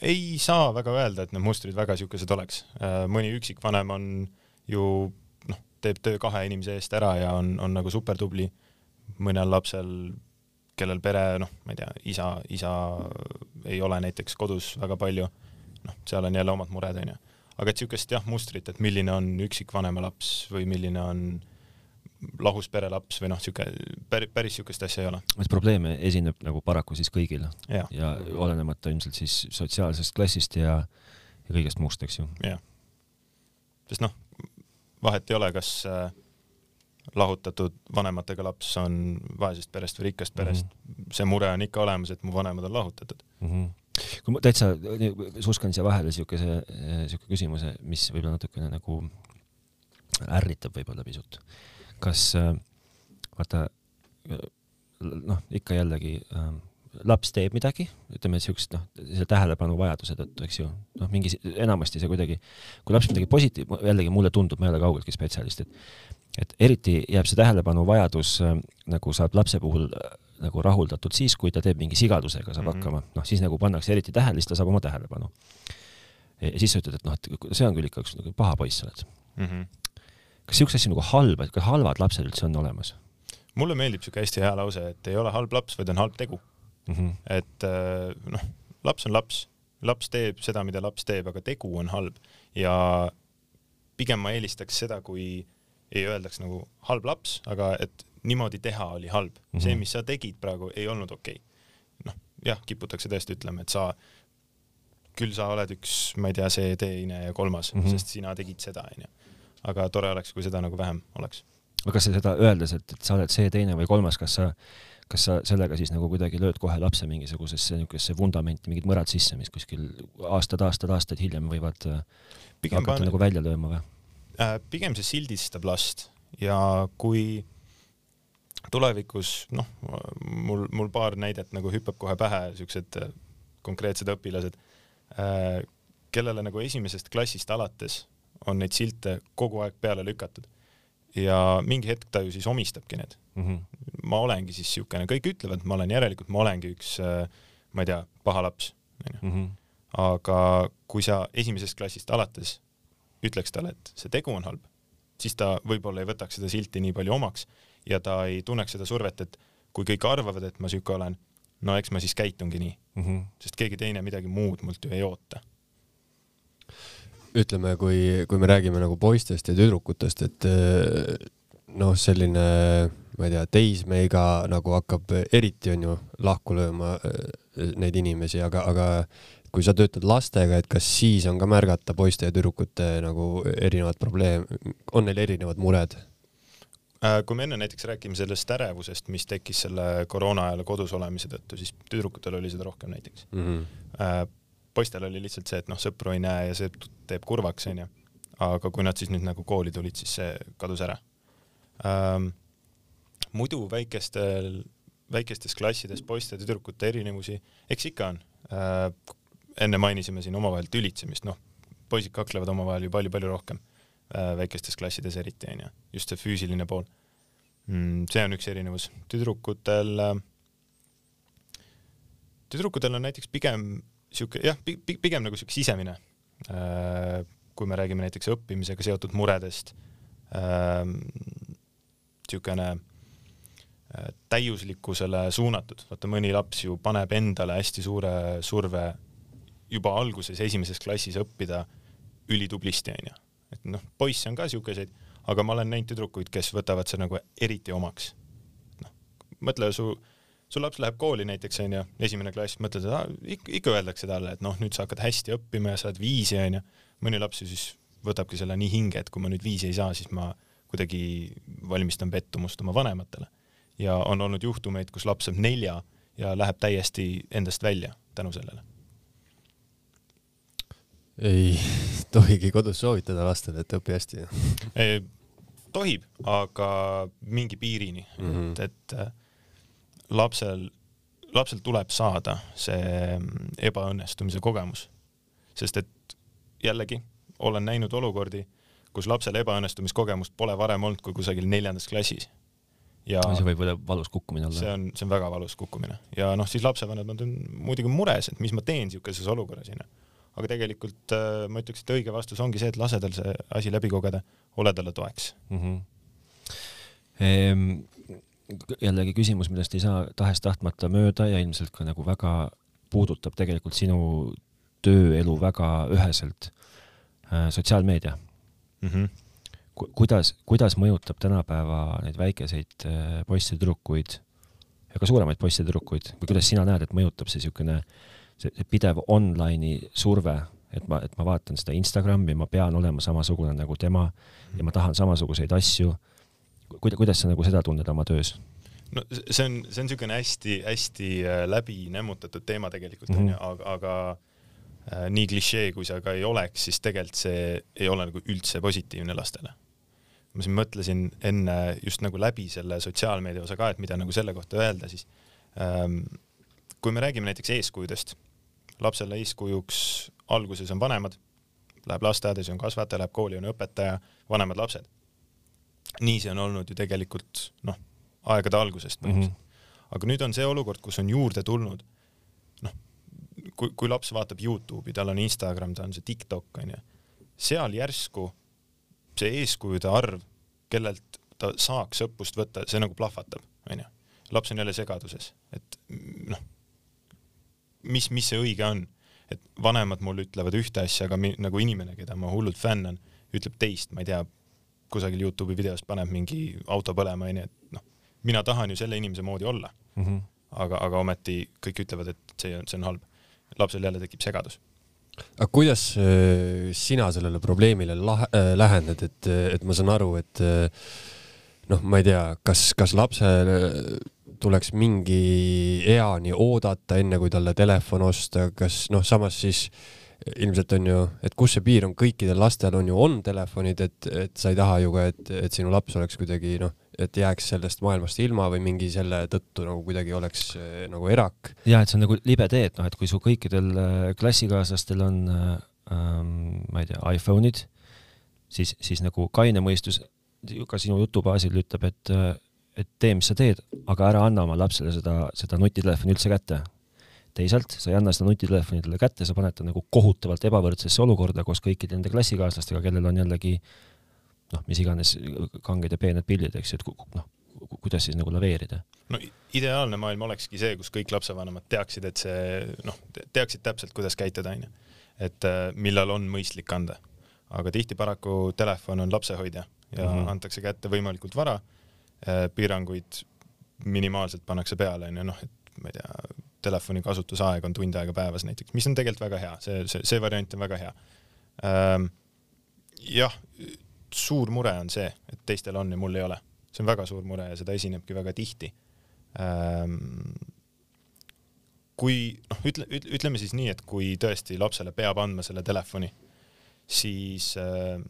S3: ei saa väga öelda, et need mustrid väga siukesed oleks äh,. mõni üksikvanem on ju noh, teeb töö kahe inimese eest ära ja on, on nagu supertubli. mõnel lapsel kellel pere, noh, ma ei tea, isa, isa ei ole näiteks kodus väga palju, noh, seal on jälle omad mured, onju. aga et niisugust jah, mustrit, et milline on üksikvanema laps või milline on lahus pere laps või noh, sihuke päris, päris niisugust asja ei ole.
S1: et probleeme esineb nagu paraku siis kõigil
S3: ja,
S1: ja olenemata ilmselt siis sotsiaalsest klassist ja, ja kõigest muust, eks ju.
S3: jah. sest noh, vahet ei ole, kas äh, lahutatud vanematega laps on vaesest perest või rikkast perest mm, -hmm. see mure on ikka olemas, et mu vanemad on lahutatud
S1: mm. -hmm. kui ma täitsa suskan siia vahele siukese, siuke küsimuse, mis võib-olla natukene nagu ärritab võib-olla pisut. kas vaata noh, ikka jällegi äh, laps teeb midagi, ütleme siukest noh, selle tähelepanu vajaduse tõttu, eks ju, noh, mingi enamasti see kuidagi, kui laps midagi positiivset, jällegi mulle tundub, ma ei ole kaugeltki spetsialist, et et eriti jääb see tähelepanu vajadus äh, nagu saab lapse puhul äh, nagu rahuldatud siis, kui ta teeb mingi sigadusega, saab mm -hmm. hakkama, noh siis nagu pannakse eriti tähele, siis ta saab oma tähelepanu. ja siis sa ütled, et noh, et see on küll ikka üks nagu paha poiss oled mm. -hmm. kas siukse asja nagu halba, et kas halvad lapsed üldse on olemas?
S3: mulle meeldib siuke hästi hea lause, et ei ole halb laps, vaid on halb tegu mm. -hmm. et äh, noh, laps on laps, laps teeb seda, mida laps teeb, aga tegu on halb ja pigem ma eelistaks seda, kui ei öeldaks nagu halb laps, aga et niimoodi teha oli halb mm. -hmm. see, mis sa tegid praegu, ei olnud okei okay.. noh, jah, kiputakse tõesti ütlema, et sa, küll sa oled üks, ma ei tea, see, teine ja kolmas mm, -hmm. sest sina tegid seda, onju. aga tore oleks, kui seda nagu vähem oleks.
S1: aga kas sa seda öeldes, et, et sa oled see, teine või kolmas, kas sa kas sa sellega siis nagu kuidagi lööd kohe lapse mingisugusesse niisugusesse vundamenti mingid mõrad sisse, mis kuskil aastad, aastad, aastaid hiljem võivad äh, Pigem hakata nagu välja lööma või?
S3: Äh, pigem see sildistab last ja kui tulevikus noh, mul, mul paar näidet nagu hüppab kohe pähe, siuksed äh, konkreetsed õpilased, äh, kellele nagu esimesest klassist alates on neid silte kogu aeg peale lükatud. ja mingi hetk ta ju siis omistabki need mm. -hmm. Ma olengi siis siukene, kõik ütlevad, ma olen järelikult, ma olengi üks, ma ei tea, paha laps, onju. Mhm. aga kui sa esimesest klassist alates ütleks talle, et see tegu on halb, siis ta võib-olla ei võtaks seda silti nii palju omaks ja ta ei tunneks seda survet, et kui kõik arvavad, et ma sihuke olen, no eks ma siis käitungi nii mm. -hmm. sest keegi teine midagi muud mult ju ei oota.
S2: ütleme, kui, kui me räägime nagu poistest ja tüdrukutest, et noh, selline ma ei tea, teismeiga nagu hakkab eriti onju lahku lööma äh, neid inimesi, aga, aga kui sa töötad lastega, et kas siis on ka märgata poiste ja tüdrukute nagu erinevad probleem, on neil erinevad mured?
S3: Äh, kui me enne näiteks räägime sellest ärevusest, mis tekkis selle koroona ajal kodus olemise tõttu, siis tüdrukutel oli seda rohkem näiteks mm. -hmm. poistel oli lihtsalt see, et noh, sõpru ei näe ja see teeb kurvaks, onju. aga kui nad siis nüüd nagu kooli tulid, siis see kadus ära ähm, muidu väikestel, väikestes klassides poiste-tüdrukute erinevusi, eks ikka on äh,. enne mainisime siin omavahel tülitsemist, noh, poisid kaklevad omavahel ju palju-palju rohkem äh, väikestes klassides eriti onju, just see füüsiline pool mm,. see on üks erinevus, tüdrukutel äh,, tüdrukutel on näiteks pigem sihuke jah, pigem nagu sihuke sisemine äh,. kui me räägime näiteks õppimisega seotud muredest äh,, niisugune täiuslikkusele suunatud, vaata mõni laps ju paneb endale hästi suure surve juba alguses esimeses klassis õppida ülitublisti onju, et noh, poisse on ka siukeseid, aga ma olen näinud tüdrukuid, kes võtavad seda nagu eriti omaks. noh, mõtle su, su laps läheb kooli näiteks onju, esimene klass, mõtled, et ikka öeldakse talle, et noh, nüüd sa hakkad hästi õppima ja saad viisi onju, mõni laps ju siis võtabki selle nii hinge, et kui ma nüüd viisi ei saa, siis ma kuidagi valmistan pettumust oma vanematele. Ja on olnud juhtumeid, kus laps saab nelja ja läheb täiesti endast välja tänu sellele.
S2: ei tohigi kodus soovitada lastele, et õpi hästi
S3: tohib, aga mingi piirini mm, -hmm. et, et äh, lapsel, lapsel tuleb saada see mm, ebaõnnestumise kogemus, sest et jällegi olen näinud olukordi kus lapsel ebaõnnestumiskogemust pole varem olnud kui kusagil neljandas klassis.
S1: Ja see võib valus kukkumine olla.
S3: see on, see on väga valus kukkumine ja noh, siis lapsevanemad on muidugi mures, et mis ma teen niisuguses olukorras onju. aga tegelikult äh, ma ütleks, et õige vastus ongi see, et lase tal see asi läbi kogeda, ole talle toeks mm. -hmm.
S1: Ehm, jällegi küsimus, millest ei saa tahes-tahtmata mööda ja ilmselt ka nagu väga puudutab tegelikult sinu tööelu väga üheselt äh,. sotsiaalmeedia mm. -hmm. Ku, kuidas, kuidas mõjutab tänapäeva neid väikeseid äh, poisse-tüdrukuid ja ka suuremaid poisse-tüdrukuid või kuidas sina näed, et mõjutab see niisugune, see, see pidev online'i surve, et ma, et ma vaatan seda Instagrami, ma pean olema samasugune nagu tema ja ma tahan samasuguseid asju. kuidas, kuidas sa nagu seda tunned oma töös?
S3: no see on, see on niisugune hästi-hästi äh, läbi nämmutatud teema tegelikult onju mm -hmm., aga, aga Äh, nii klišee, kui see aga ei oleks, siis tegelikult see ei ole nagu üldse positiivne lastele. Ma siin mõtlesin enne just nagu läbi selle sotsiaalmeedia osa ka, et mida nagu selle kohta öelda, siis ähm, kui me räägime näiteks eeskujudest, lapsele eeskujuks alguses on vanemad, läheb lasteaeda, siis on kasvataja, läheb kooli, on õpetaja, vanemad lapsed. nii see on olnud ju tegelikult noh, aegade algusest põhimõtteliselt mm. -hmm. aga nüüd on see olukord, kus on juurde tulnud kui, kui laps vaatab Youtube'i, tal on Instagram, tal on see TikTok onju, seal järsku see eeskujude arv, kellelt ta saaks õppust võtta, see nagu plahvatab, onju. laps on jälle segaduses, et noh, mis, mis see õige on, et vanemad mul ütlevad ühte asja, aga mi, nagu inimene, keda ma hullult fännan, ütleb teist, ma ei tea, kusagil Youtube'i videos paneb mingi auto põlema, onju, et noh, mina tahan ju selle inimese moodi olla mm. -hmm. aga, aga ometi kõik ütlevad, et see on, see on halb lapsel jälle tekib segadus.
S2: Aga kuidas äh, sina sellele probleemile lah- äh,, lähened, et, et ma saan aru, et äh, noh, ma ei tea, kas, kas lapsele tuleks mingi eani oodata, enne kui talle telefon osta, kas noh, samas siis ilmselt on ju, et kus see piir on, kõikidel lastel on ju, on telefonid, et, et sa ei taha ju ka, et, et sinu laps oleks kuidagi noh, et jääks sellest maailmast ilma või mingi selle tõttu nagu kuidagi oleks äh, nagu erak.
S1: ja et see on nagu libe tee, et noh, et kui su kõikidel äh, klassikaaslastel on äh, ähm, ma ei tea, iPhone'id, siis, siis nagu kaine mõistus ka sinu jutu baasil ütleb, et, et tee, mis sa teed, aga ära anna oma lapsele seda, seda nutitelefoni üldse kätte. teisalt, sa ei anna seda nutitelefoni talle kätte, sa paned ta nagu kohutavalt ebavõrdsesse olukorda koos kõikide nende klassikaaslastega, kellel on jällegi noh, mis iganes kanged ja peened pildid, eks ju, et noh, kuidas siis nagu laveerida?
S3: no ideaalne maailm olekski see, kus kõik lapsevanemad teaksid, et see noh, teaksid täpselt, kuidas käituda, onju. et äh, millal on mõistlik anda. aga tihti paraku telefon on lapsehoidja ja mm -hmm. antakse kätte võimalikult vara. Äh, piiranguid minimaalselt pannakse peale, onju, noh, et ma ei tea, telefoni kasutusaeg on tund aega päevas näiteks, mis on tegelikult väga hea, see, see, see variant on väga hea. Ähm, jah, suur mure on see, et teistel on ja mul ei ole see on väga suur mure ja seda esinebki väga tihti. Ähm, kui noh, ütle, ütleme siis nii, et kui tõesti lapsele peab andma selle telefoni, siis äh,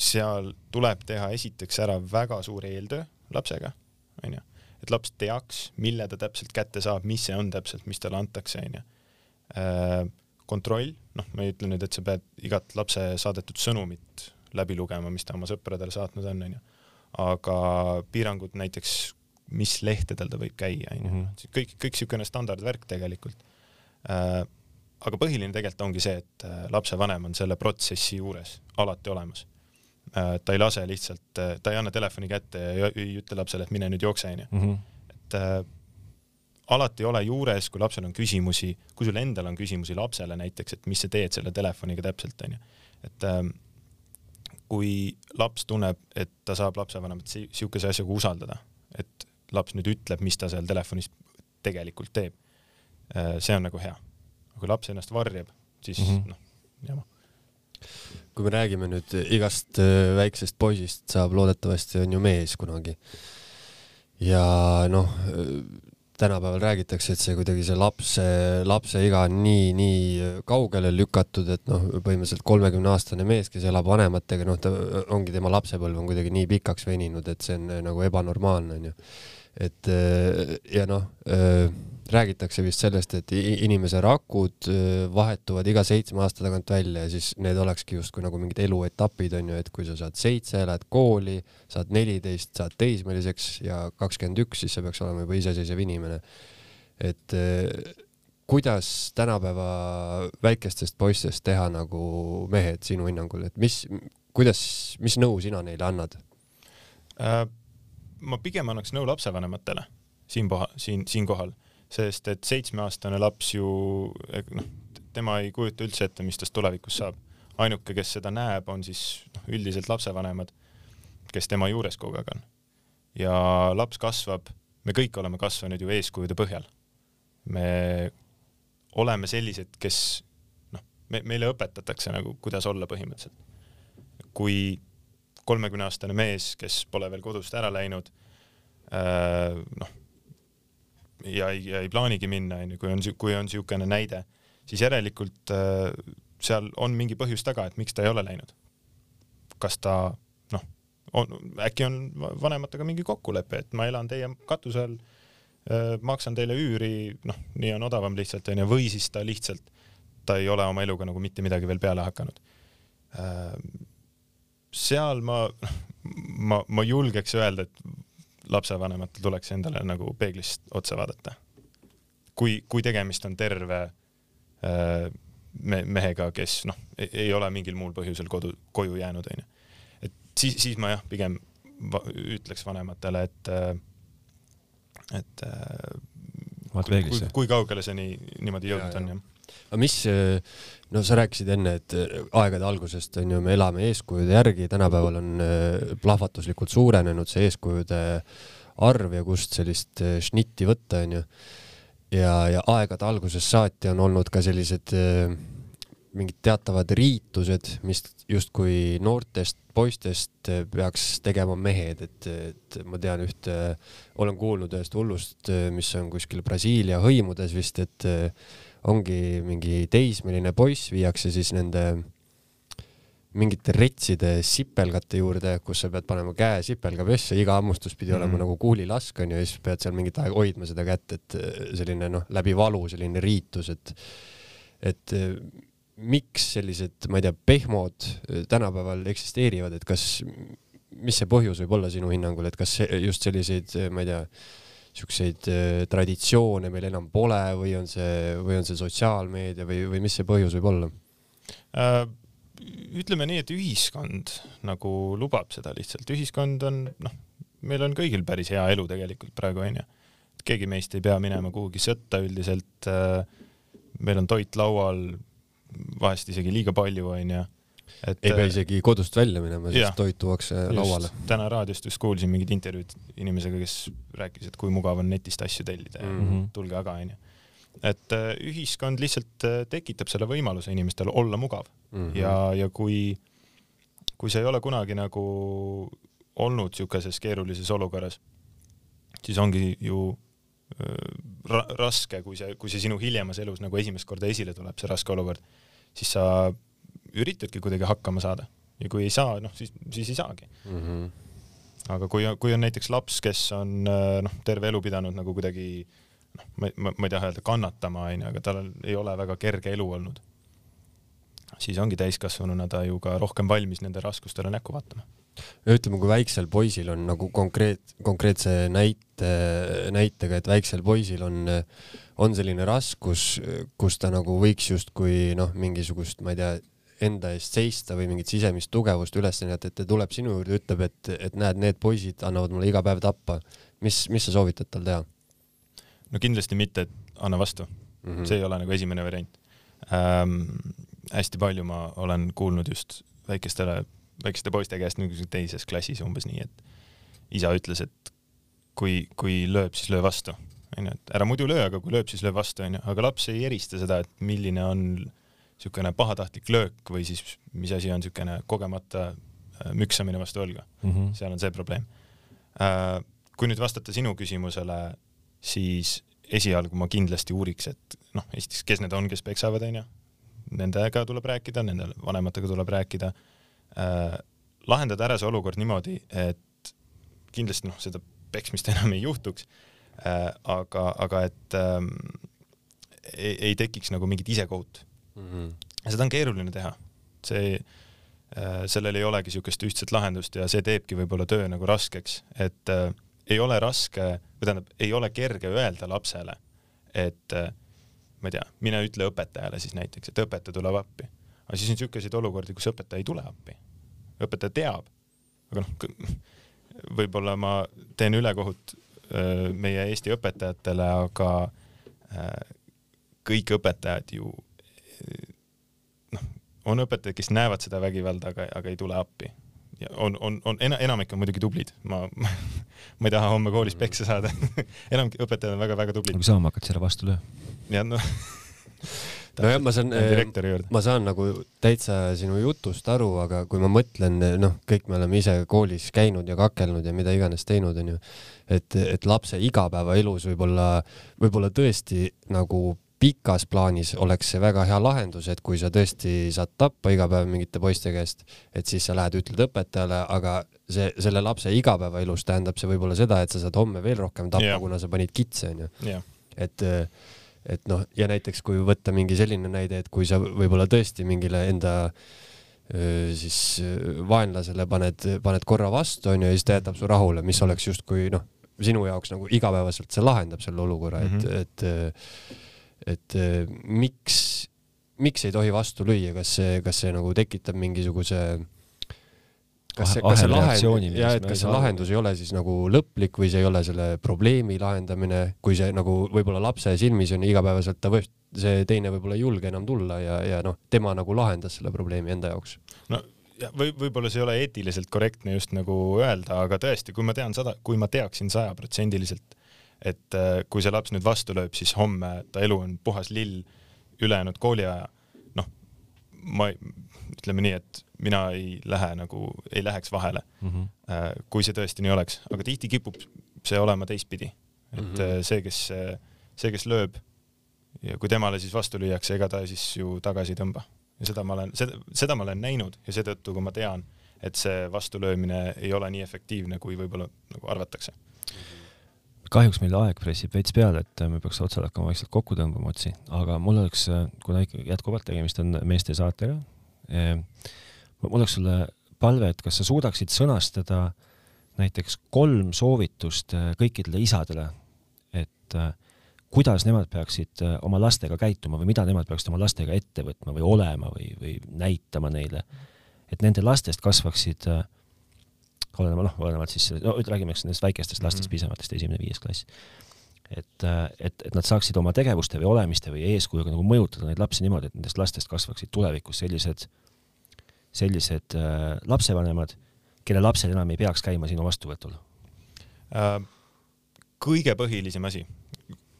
S3: seal tuleb teha esiteks ära väga suur eeltöö lapsega, onju, et laps teaks, mille ta täpselt kätte saab, mis see on täpselt, mis talle antakse, onju. Äh, kontroll, noh, ma ei ütle nüüd, et sa pead igat lapse saadetud sõnumit läbi lugema, mis ta oma sõpradele saatnud on, onju aga piirangud näiteks, mis lehtedel ta võib käia, onju. Mhm. kõik, kõik niisugune standardvärk tegelikult äh,. aga põhiline tegelikult ongi see, et äh, lapsevanem on selle protsessi juures alati olemas äh,. ta ei lase lihtsalt ta ei anna telefoni kätte ja ei ütle lapsele, et mine nüüd jookse, onju. Mhm. et alati ole juures, kui lapsel on küsimusi, kui sul endal on küsimusi lapsele näiteks, et mis sa teed selle telefoniga täpselt, onju. et äh, kui laps tunneb, et ta saab lapsevanemat niisuguse asjaga usaldada, et laps nüüd ütleb, mis ta seal telefonis tegelikult teeb, äh, see on nagu hea. kui laps ennast varjab, siis mm -hmm. noh, jama.
S2: kui me räägime nüüd igast äh, väiksest poisist, saab loodetavasti on ju mees kunagi. ja noh, tänapäeval räägitakse, et see kuidagi see lapse, lapse iga on nii, nii kaugele lükatud, et noh, põhimõtteliselt kolmekümne aastane mees, kes elab vanematega, noh, ta ongi tema lapsepõlv on kuidagi nii pikaks veninud, et see on nagu ebanormaalne onju. Et ja noh räägitakse vist sellest, et inimese rakud äh, vahetuvad iga seitsme aasta tagant välja ja siis need olekski justkui nagu mingid eluetapid onju, et kui sa saad seitse, lähed kooli, saad neliteist, saad teismeliseks ja kakskümmend üks, siis sa peaks olema juba iseseisev inimene. et äh, kuidas tänapäeva väikestest poistest teha nagu mehed sinu hinnangul, et mis, kuidas, mis nõu sina neile annad
S3: äh,? Ma pigem annaks nõu lapsevanematele siin, siin, siinkohal sest et seitsmeaastane laps ju noh, tema ei kujuta üldse ette, mis tast tulevikus saab. ainuke, kes seda näeb, on siis noh, üldiselt lapsevanemad, kes tema juures kogu aeg on. ja laps kasvab, me kõik oleme kasvanud ju eeskujude põhjal. me oleme sellised, kes noh, me, meile õpetatakse nagu, kuidas olla põhimõtteliselt. kui kolmekümneaastane mees, kes pole veel kodust ära läinud, äh, noh, ja ei, ei plaanigi minna, onju, kui on, kui on niisugune näide, siis järelikult äh, seal on mingi põhjus taga, et miks ta ei ole läinud. kas ta noh, on, äkki on vanematega mingi kokkulepe, et ma elan teie katuse all äh,, maksan teile üüri, noh, nii on odavam lihtsalt onju, või siis ta lihtsalt, ta ei ole oma eluga nagu mitte midagi veel peale hakanud. Seal ma, ma, ma julgeks öelda, et lapsevanematel tuleks endale nagu peeglist otsa vaadata. kui, kui tegemist on terve äh, me, mehega, kes noh, ei ole mingil muul põhjusel kodu, koju jäänud, onju. et siis, siis ma jah, pigem va ütleks vanematele, et, äh, et
S1: vaata peeglisse.
S3: kui kaugele see nii, niimoodi jõudnud on, jah
S2: aga mis, no sa rääkisid enne, et aegade algusest on ju, me elame eeskujude järgi, tänapäeval on äh, plahvatuslikult suurenenud see eeskujude arv ja kust sellist šnitti võtta, on ju. ja, ja aegade algusest saati on olnud ka sellised äh, mingid teatavad riitused, mis justkui noortest poistest peaks tegema mehed, et, et ma tean ühte, olen kuulnud ühest hullust, mis on kuskil Brasiilia hõimudes vist, et ongi mingi teismeline poiss, viiakse siis nende mingite retside sipelgate juurde, kus sa pead panema käe sipelga pesse, iga hammustus pidi mm -hmm. olema nagu kuulilask onju ja siis pead seal mingit aega hoidma seda kätt, et äh, selline noh, läbi valu selline riitus, et et äh, miks sellised, ma ei tea, pehmod äh, tänapäeval eksisteerivad, et kas, mis see põhjus võib olla sinu hinnangul, et kas just selliseid, ma ei tea, siukseid äh, traditsioone meil enam pole või on see, või on see sotsiaalmeedia või, või mis see põhjus võib olla
S3: äh,? ütleme nii, et ühiskond nagu lubab seda lihtsalt, ühiskond on noh, meil on kõigil päris hea elu tegelikult praegu onju. keegi meist ei pea minema kuhugi sõtta üldiselt. meil on toit laual, vahest isegi liiga palju onju
S2: et ei pea isegi kodust välja minema, sest toit tuuakse lauale.
S3: täna raadiost just kuulsin mingit intervjuud inimesega, kes rääkis, et kui mugav on netist asju tellida ja mm -hmm. tulge aga onju et äh, ühiskond lihtsalt äh, tekitab selle võimaluse inimestele olla mugav mm -hmm. ja, ja kui, kui sa ei ole kunagi nagu olnud niisuguses keerulises olukorras, siis ongi ju äh, ra raske, kui see, kui see sinu hiljemas elus nagu esimest korda esile tuleb, see raske olukord, siis sa üritadki kuidagi hakkama saada ja kui ei saa, noh siis, siis ei saagi mm. -hmm. aga kui, kui on näiteks laps, kes on noh, terve elu pidanud nagu kuidagi äh, noh, ma, ma, ma ei taha öelda kannatama, onju, aga tal ei ole väga kerge elu olnud. siis ongi täiskasvanuna ta ju ka rohkem valmis nende raskustele näkku vaatama.
S2: Ütleme, kui väiksel poisil on nagu konkreet, konkreetse näite, näitega, et väiksel poisil on, on selline raskus, kus ta nagu võiks justkui noh, mingisugust, ma ei tea, enda eest seista või mingit sisemist tugevust üles näidata, et ta tuleb sinu juurde, ütleb, et, et näed, need poisid annavad mulle iga päev tappa. mis, mis sa soovitad tal teha?
S3: no kindlasti mitte, et anna vastu mm. -hmm. see ei ole nagu esimene variant ähm,. hästi palju ma olen kuulnud just väikestele, väikeste poiste käest nagu teises klassis umbes nii, et isa ütles, et kui, kui lööb, siis löö vastu, onju, et ära muidu löö, aga kui lööb, siis löö vastu, onju, aga laps ei erista seda, et milline on niisugune pahatahtlik löök või siis mis asi on niisugune kogemata äh, müksamine vastu õlga mm. -hmm. seal on see probleem äh,. kui nüüd vastata sinu küsimusele siis esialgu ma kindlasti uuriks, et noh, esiteks, kes need on, kes peksavad, onju. Nendega tuleb rääkida, nende vanematega tuleb rääkida äh,. lahendada ära see olukord niimoodi, et kindlasti noh, seda peksmist enam ei juhtuks äh,. aga, aga et ähm, ei, ei tekiks nagu mingit isekohut mm. -hmm. seda on keeruline teha. see äh,, sellel ei olegi niisugust ühtset lahendust ja see teebki võib-olla töö nagu raskeks, et äh, ei ole raske või tähendab, ei ole kerge öelda lapsele, et ma ei tea, mine ütle õpetajale siis näiteks, et õpetaja tuleb appi. Aga siis on niisuguseid olukordi, kus õpetaja ei tule appi. õpetaja teab, aga noh, võib-olla ma teen ülekohut meie Eesti õpetajatele, aga kõik õpetajad ju noh, on õpetajad, kes näevad seda vägivalda, aga, aga ei tule appi on, on, on ena, enamik on muidugi tublid, ma ma ei taha homme koolis peksa saada enamik õpetajad on väga-väga tublid.
S1: kui sa homme hakkad selle vastu lööma?
S3: jah, noh
S2: nojah, ma saan, ma saan nagu täitsa sinu jutust aru, aga kui ma mõtlen, noh, kõik me oleme ise koolis käinud ja kakelnud ja mida iganes teinud, onju, et, et lapse igapäevaelus võib-olla, võib-olla tõesti nagu pikas plaanis oleks see väga hea lahendus, et kui sa tõesti saad tappa iga päev mingite poiste käest, et siis sa lähed, ütled õpetajale, aga see, selle lapse igapäevaelus tähendab see võib-olla seda, et sa saad homme veel rohkem tappa yeah., kuna sa panid kitse, onju et, et noh, ja näiteks kui võtta mingi selline näide, et kui sa võib-olla tõesti mingile enda siis vaenlasele paned, paned korra vastu, onju, ja siis ta jätab su rahule, mis oleks justkui noh, sinu jaoks nagu igapäevaselt see lahendab selle olukorra mm, -hmm. et, et et eh, miks, miks ei tohi vastu lüüa, kas see, kas see nagu tekitab mingisuguse kas see, kas see lahend-, ja et kas see lahendus ei ole siis nagu lõplik või see ei ole selle probleemi lahendamine, kui see nagu võib-olla lapse silmis on igapäevaselt, ta võib, see teine võib-olla ei julge enam tulla ja, ja noh, tema nagu lahendas selle probleemi enda jaoks.
S3: no ja või võib-olla see ei ole eetiliselt korrektne just nagu öelda, aga tõesti, kui ma tean sada, kui ma teaksin sajaprotsendiliselt et äh, kui see laps nüüd vastu lööb, siis homme ta elu on puhas lill ülejäänud kooliaja. noh, ma ütleme nii, et mina ei lähe nagu, ei läheks vahele. Mm, -hmm. kui see tõesti nii oleks, aga tihti kipub see olema teistpidi, et mm -hmm. see, kes, see, kes lööb ja kui temale siis vastu lüüakse, ega ta siis ju tagasi ei tõmba. Ja seda ma olen, seda, seda ma olen näinud ja seetõttu, kui ma tean, et see vastulöömine ei ole nii efektiivne, kui võib-olla nagu arvatakse.
S1: Kahjuks meil aeg pressib veits peale, et me peaks otsad hakkama vaikselt kokku tõmbama otsi, aga mul oleks, kuna ikkagi jätkuvalt tegemist on meeste saatega, eh, mul oleks sulle palve, et kas sa suudaksid sõnastada näiteks kolm soovitust eh, kõikidele isadele, et eh, kuidas nemad peaksid äh, oma lastega käituma või mida nemad peaksid oma lastega ette võtma või olema või, või näitama neile, et nende lastest kasvaksid äh, olenema, noh, olenevalt siis, no räägime eks nendest väikestest lastest mm, pisematest, esimene-viies klass. et, äh, et, et nad saaksid oma tegevuste või olemiste või eeskujuga nagu mõjutada neid lapsi niimoodi, et nendest lastest kasvaksid tulevikus sellised, sellised äh, lapsevanemad, kelle lapsed enam ei peaks käima sinu vastuvõtul
S3: äh,? kõige põhilisem asi,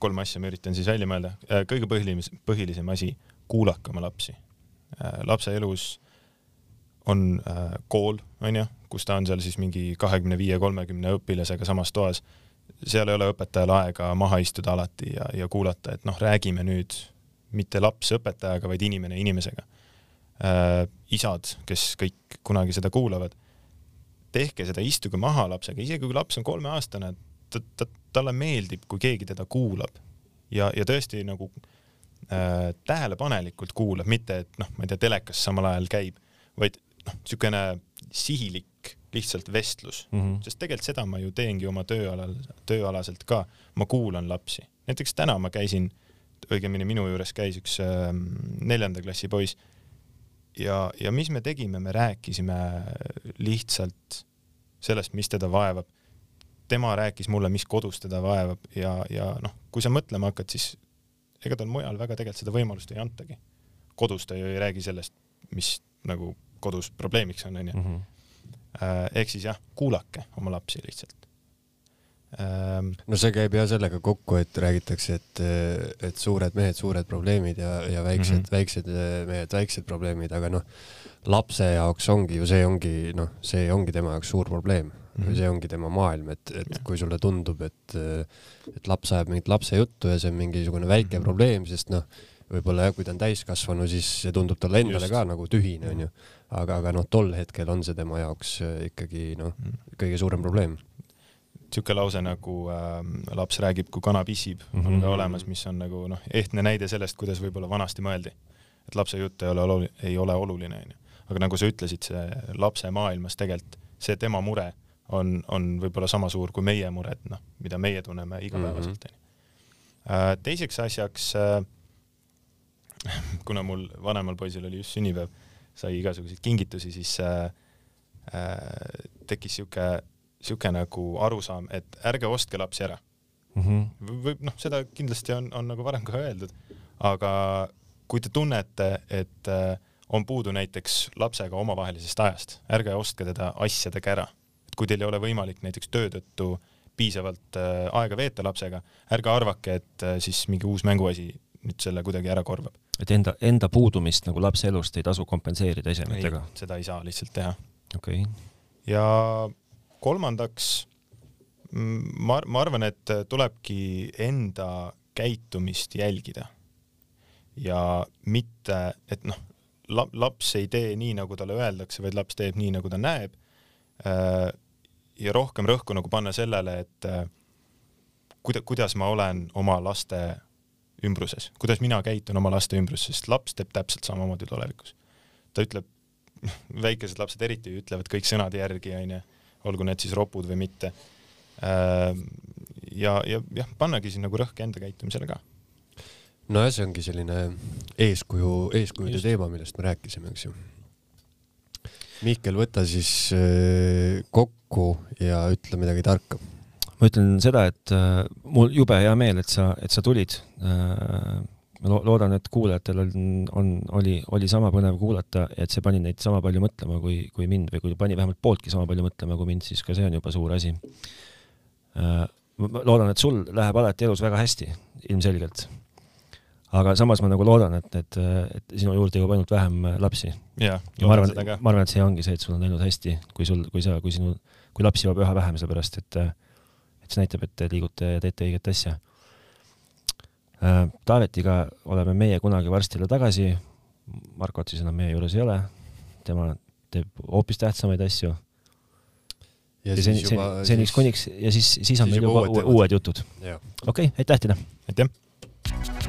S3: kolm asja ma üritan siis välja mõelda, äh, kõige põhilisem, põhilisem asi, kuulake oma lapsi äh,. lapse elus on äh, kool, onju, kus ta on seal siis mingi kahekümne viie, kolmekümne õpilasega samas toas. seal ei ole õpetajal aega maha istuda alati ja, ja kuulata, et noh, räägime nüüd mitte laps õpetajaga, vaid inimene inimesega äh,. isad, kes kõik kunagi seda kuulavad, tehke seda, istuge maha lapsega, isegi kui laps on kolmeaastane, ta, ta, talle meeldib, kui keegi teda kuulab ja, ja tõesti nagu äh, tähelepanelikult kuulab, mitte et noh, ma ei tea, telekas samal ajal käib, vaid noh, niisugune sihilik lihtsalt vestlus mm, -hmm. sest tegelikult seda ma ju teengi oma tööalal, tööalaselt ka, ma kuulan lapsi. näiteks täna ma käisin, õigemini minu juures käis üks äh, neljanda klassi poiss ja, ja mis me tegime, me rääkisime lihtsalt sellest, mis teda vaevab. tema rääkis mulle, mis kodus teda vaevab ja, ja noh, kui sa mõtlema hakkad, siis ega tal mujal väga tegelikult seda võimalust ei antagi. kodus ta ju ei räägi sellest, mis nagu kodus probleemiks on, onju. Mhm. Äh, ehk siis jah, kuulake oma lapsi lihtsalt.
S2: Ähm, no see käib ja sellega kokku, et räägitakse, et, et suured mehed, suured probleemid ja, ja väiksed mm, -hmm. väiksed mehed, väiksed probleemid, aga noh, lapse jaoks ongi ju see ongi noh, see ongi tema jaoks suur probleem mm. -hmm. see ongi tema maailm, et, et ja. kui sulle tundub, et, et laps ajab mingit lapse juttu ja see on mingisugune väike mm -hmm. probleem, sest noh, võib-olla jah, kui ta on täiskasvanu, siis see tundub talle endale Just. ka nagu tühine, onju. aga, aga noh, tol hetkel on see tema jaoks ikkagi noh, mm. kõige suurem probleem.
S3: Niisugune lause nagu äh, laps räägib, kui kana pissib mm, -hmm. on ka olemas, mis on nagu noh, ehtne näide sellest, kuidas võib-olla vanasti mõeldi. et lapse jutt ei ole oluline, ei ole oluline, onju. aga nagu sa ütlesid, see lapse maailmas tegelikult, see tema mure on, on võib-olla sama suur kui meie mured, noh, mida meie tunneme igapäevaselt, onju. Äh, teiseks asjaks äh, kuna mul vanemal poisil oli just sünnipäev, sai igasuguseid kingitusi, siis äh, äh, tekkis sihuke, sihuke nagu arusaam, et ärge ostke lapsi ära mm. -hmm. või noh, seda kindlasti on, on nagu varem ka öeldud, aga kui te tunnete, et äh, on puudu näiteks lapsega omavahelisest ajast, ärge ostke teda asjadega ära. et kui teil ei ole võimalik näiteks töö tõttu piisavalt äh, aega veeta lapsega, ärge arvake, et äh, siis mingi uus mänguasi nüüd selle kuidagi ära korvab
S1: et enda, enda puudumist nagu lapse elust ei tasu kompenseerida esemetega?
S3: seda ei saa lihtsalt teha.
S1: okei okay..
S3: ja kolmandaks, mm, ma, ma arvan, et tulebki enda käitumist jälgida. ja mitte, et noh, laps ei tee nii, nagu talle öeldakse, vaid laps teeb nii, nagu ta näeb. Äh, ja rohkem rõhku nagu panna sellele, et äh, kuida-, kuidas ma olen oma laste ümbruses, kuidas mina käitun oma laste ümbruses, sest laps teeb täpselt samamoodi tulevikus. ta ütleb, väikesed lapsed eriti ütlevad kõik sõnade järgi, onju, olgu need siis ropud või mitte. Äh, ja, ja jah, pannagi siin nagu rõhk enda käitumisele ka.
S2: nojah, see ongi selline eeskuju, eeskujude Just. teema, millest me rääkisime, eks ju. Mihkel, võta siis äh, kokku ja ütle midagi tarka
S1: ma ütlen seda, et äh, mul jube hea meel, et sa, et sa tulid äh,. Ma lo loodan, et kuulajatel on, on, oli, oli sama põnev kuulata, et see pani neid sama palju mõtlema kui, kui mind või kui pani vähemalt pooltki sama palju mõtlema kui mind, siis ka see on juba suur asi äh,. ma loodan, et sul läheb alati elus väga hästi, ilmselgelt aga samas ma nagu loodan, et, et, et sinu juurde jõuab ainult vähem lapsi.
S3: ja,
S1: ma arvan, ma arvan, et see ongi see, et sul on läinud hästi, kui sul, kui sa, kui sinu, kui lapsi jõuab üha vähem, sellepärast et et see näitab, et te liigute ja teete õiget asja. Äh, Taavetiga oleme meie kunagi varsti jälle tagasi. Markot siis enam meie juures ei ole. tema teeb hoopis tähtsamaid asju. ja, ja seni, seniks kuniks ja siis, siis on meil juba uued, uued jutud. okei okay,, aitäh teile!
S3: aitäh!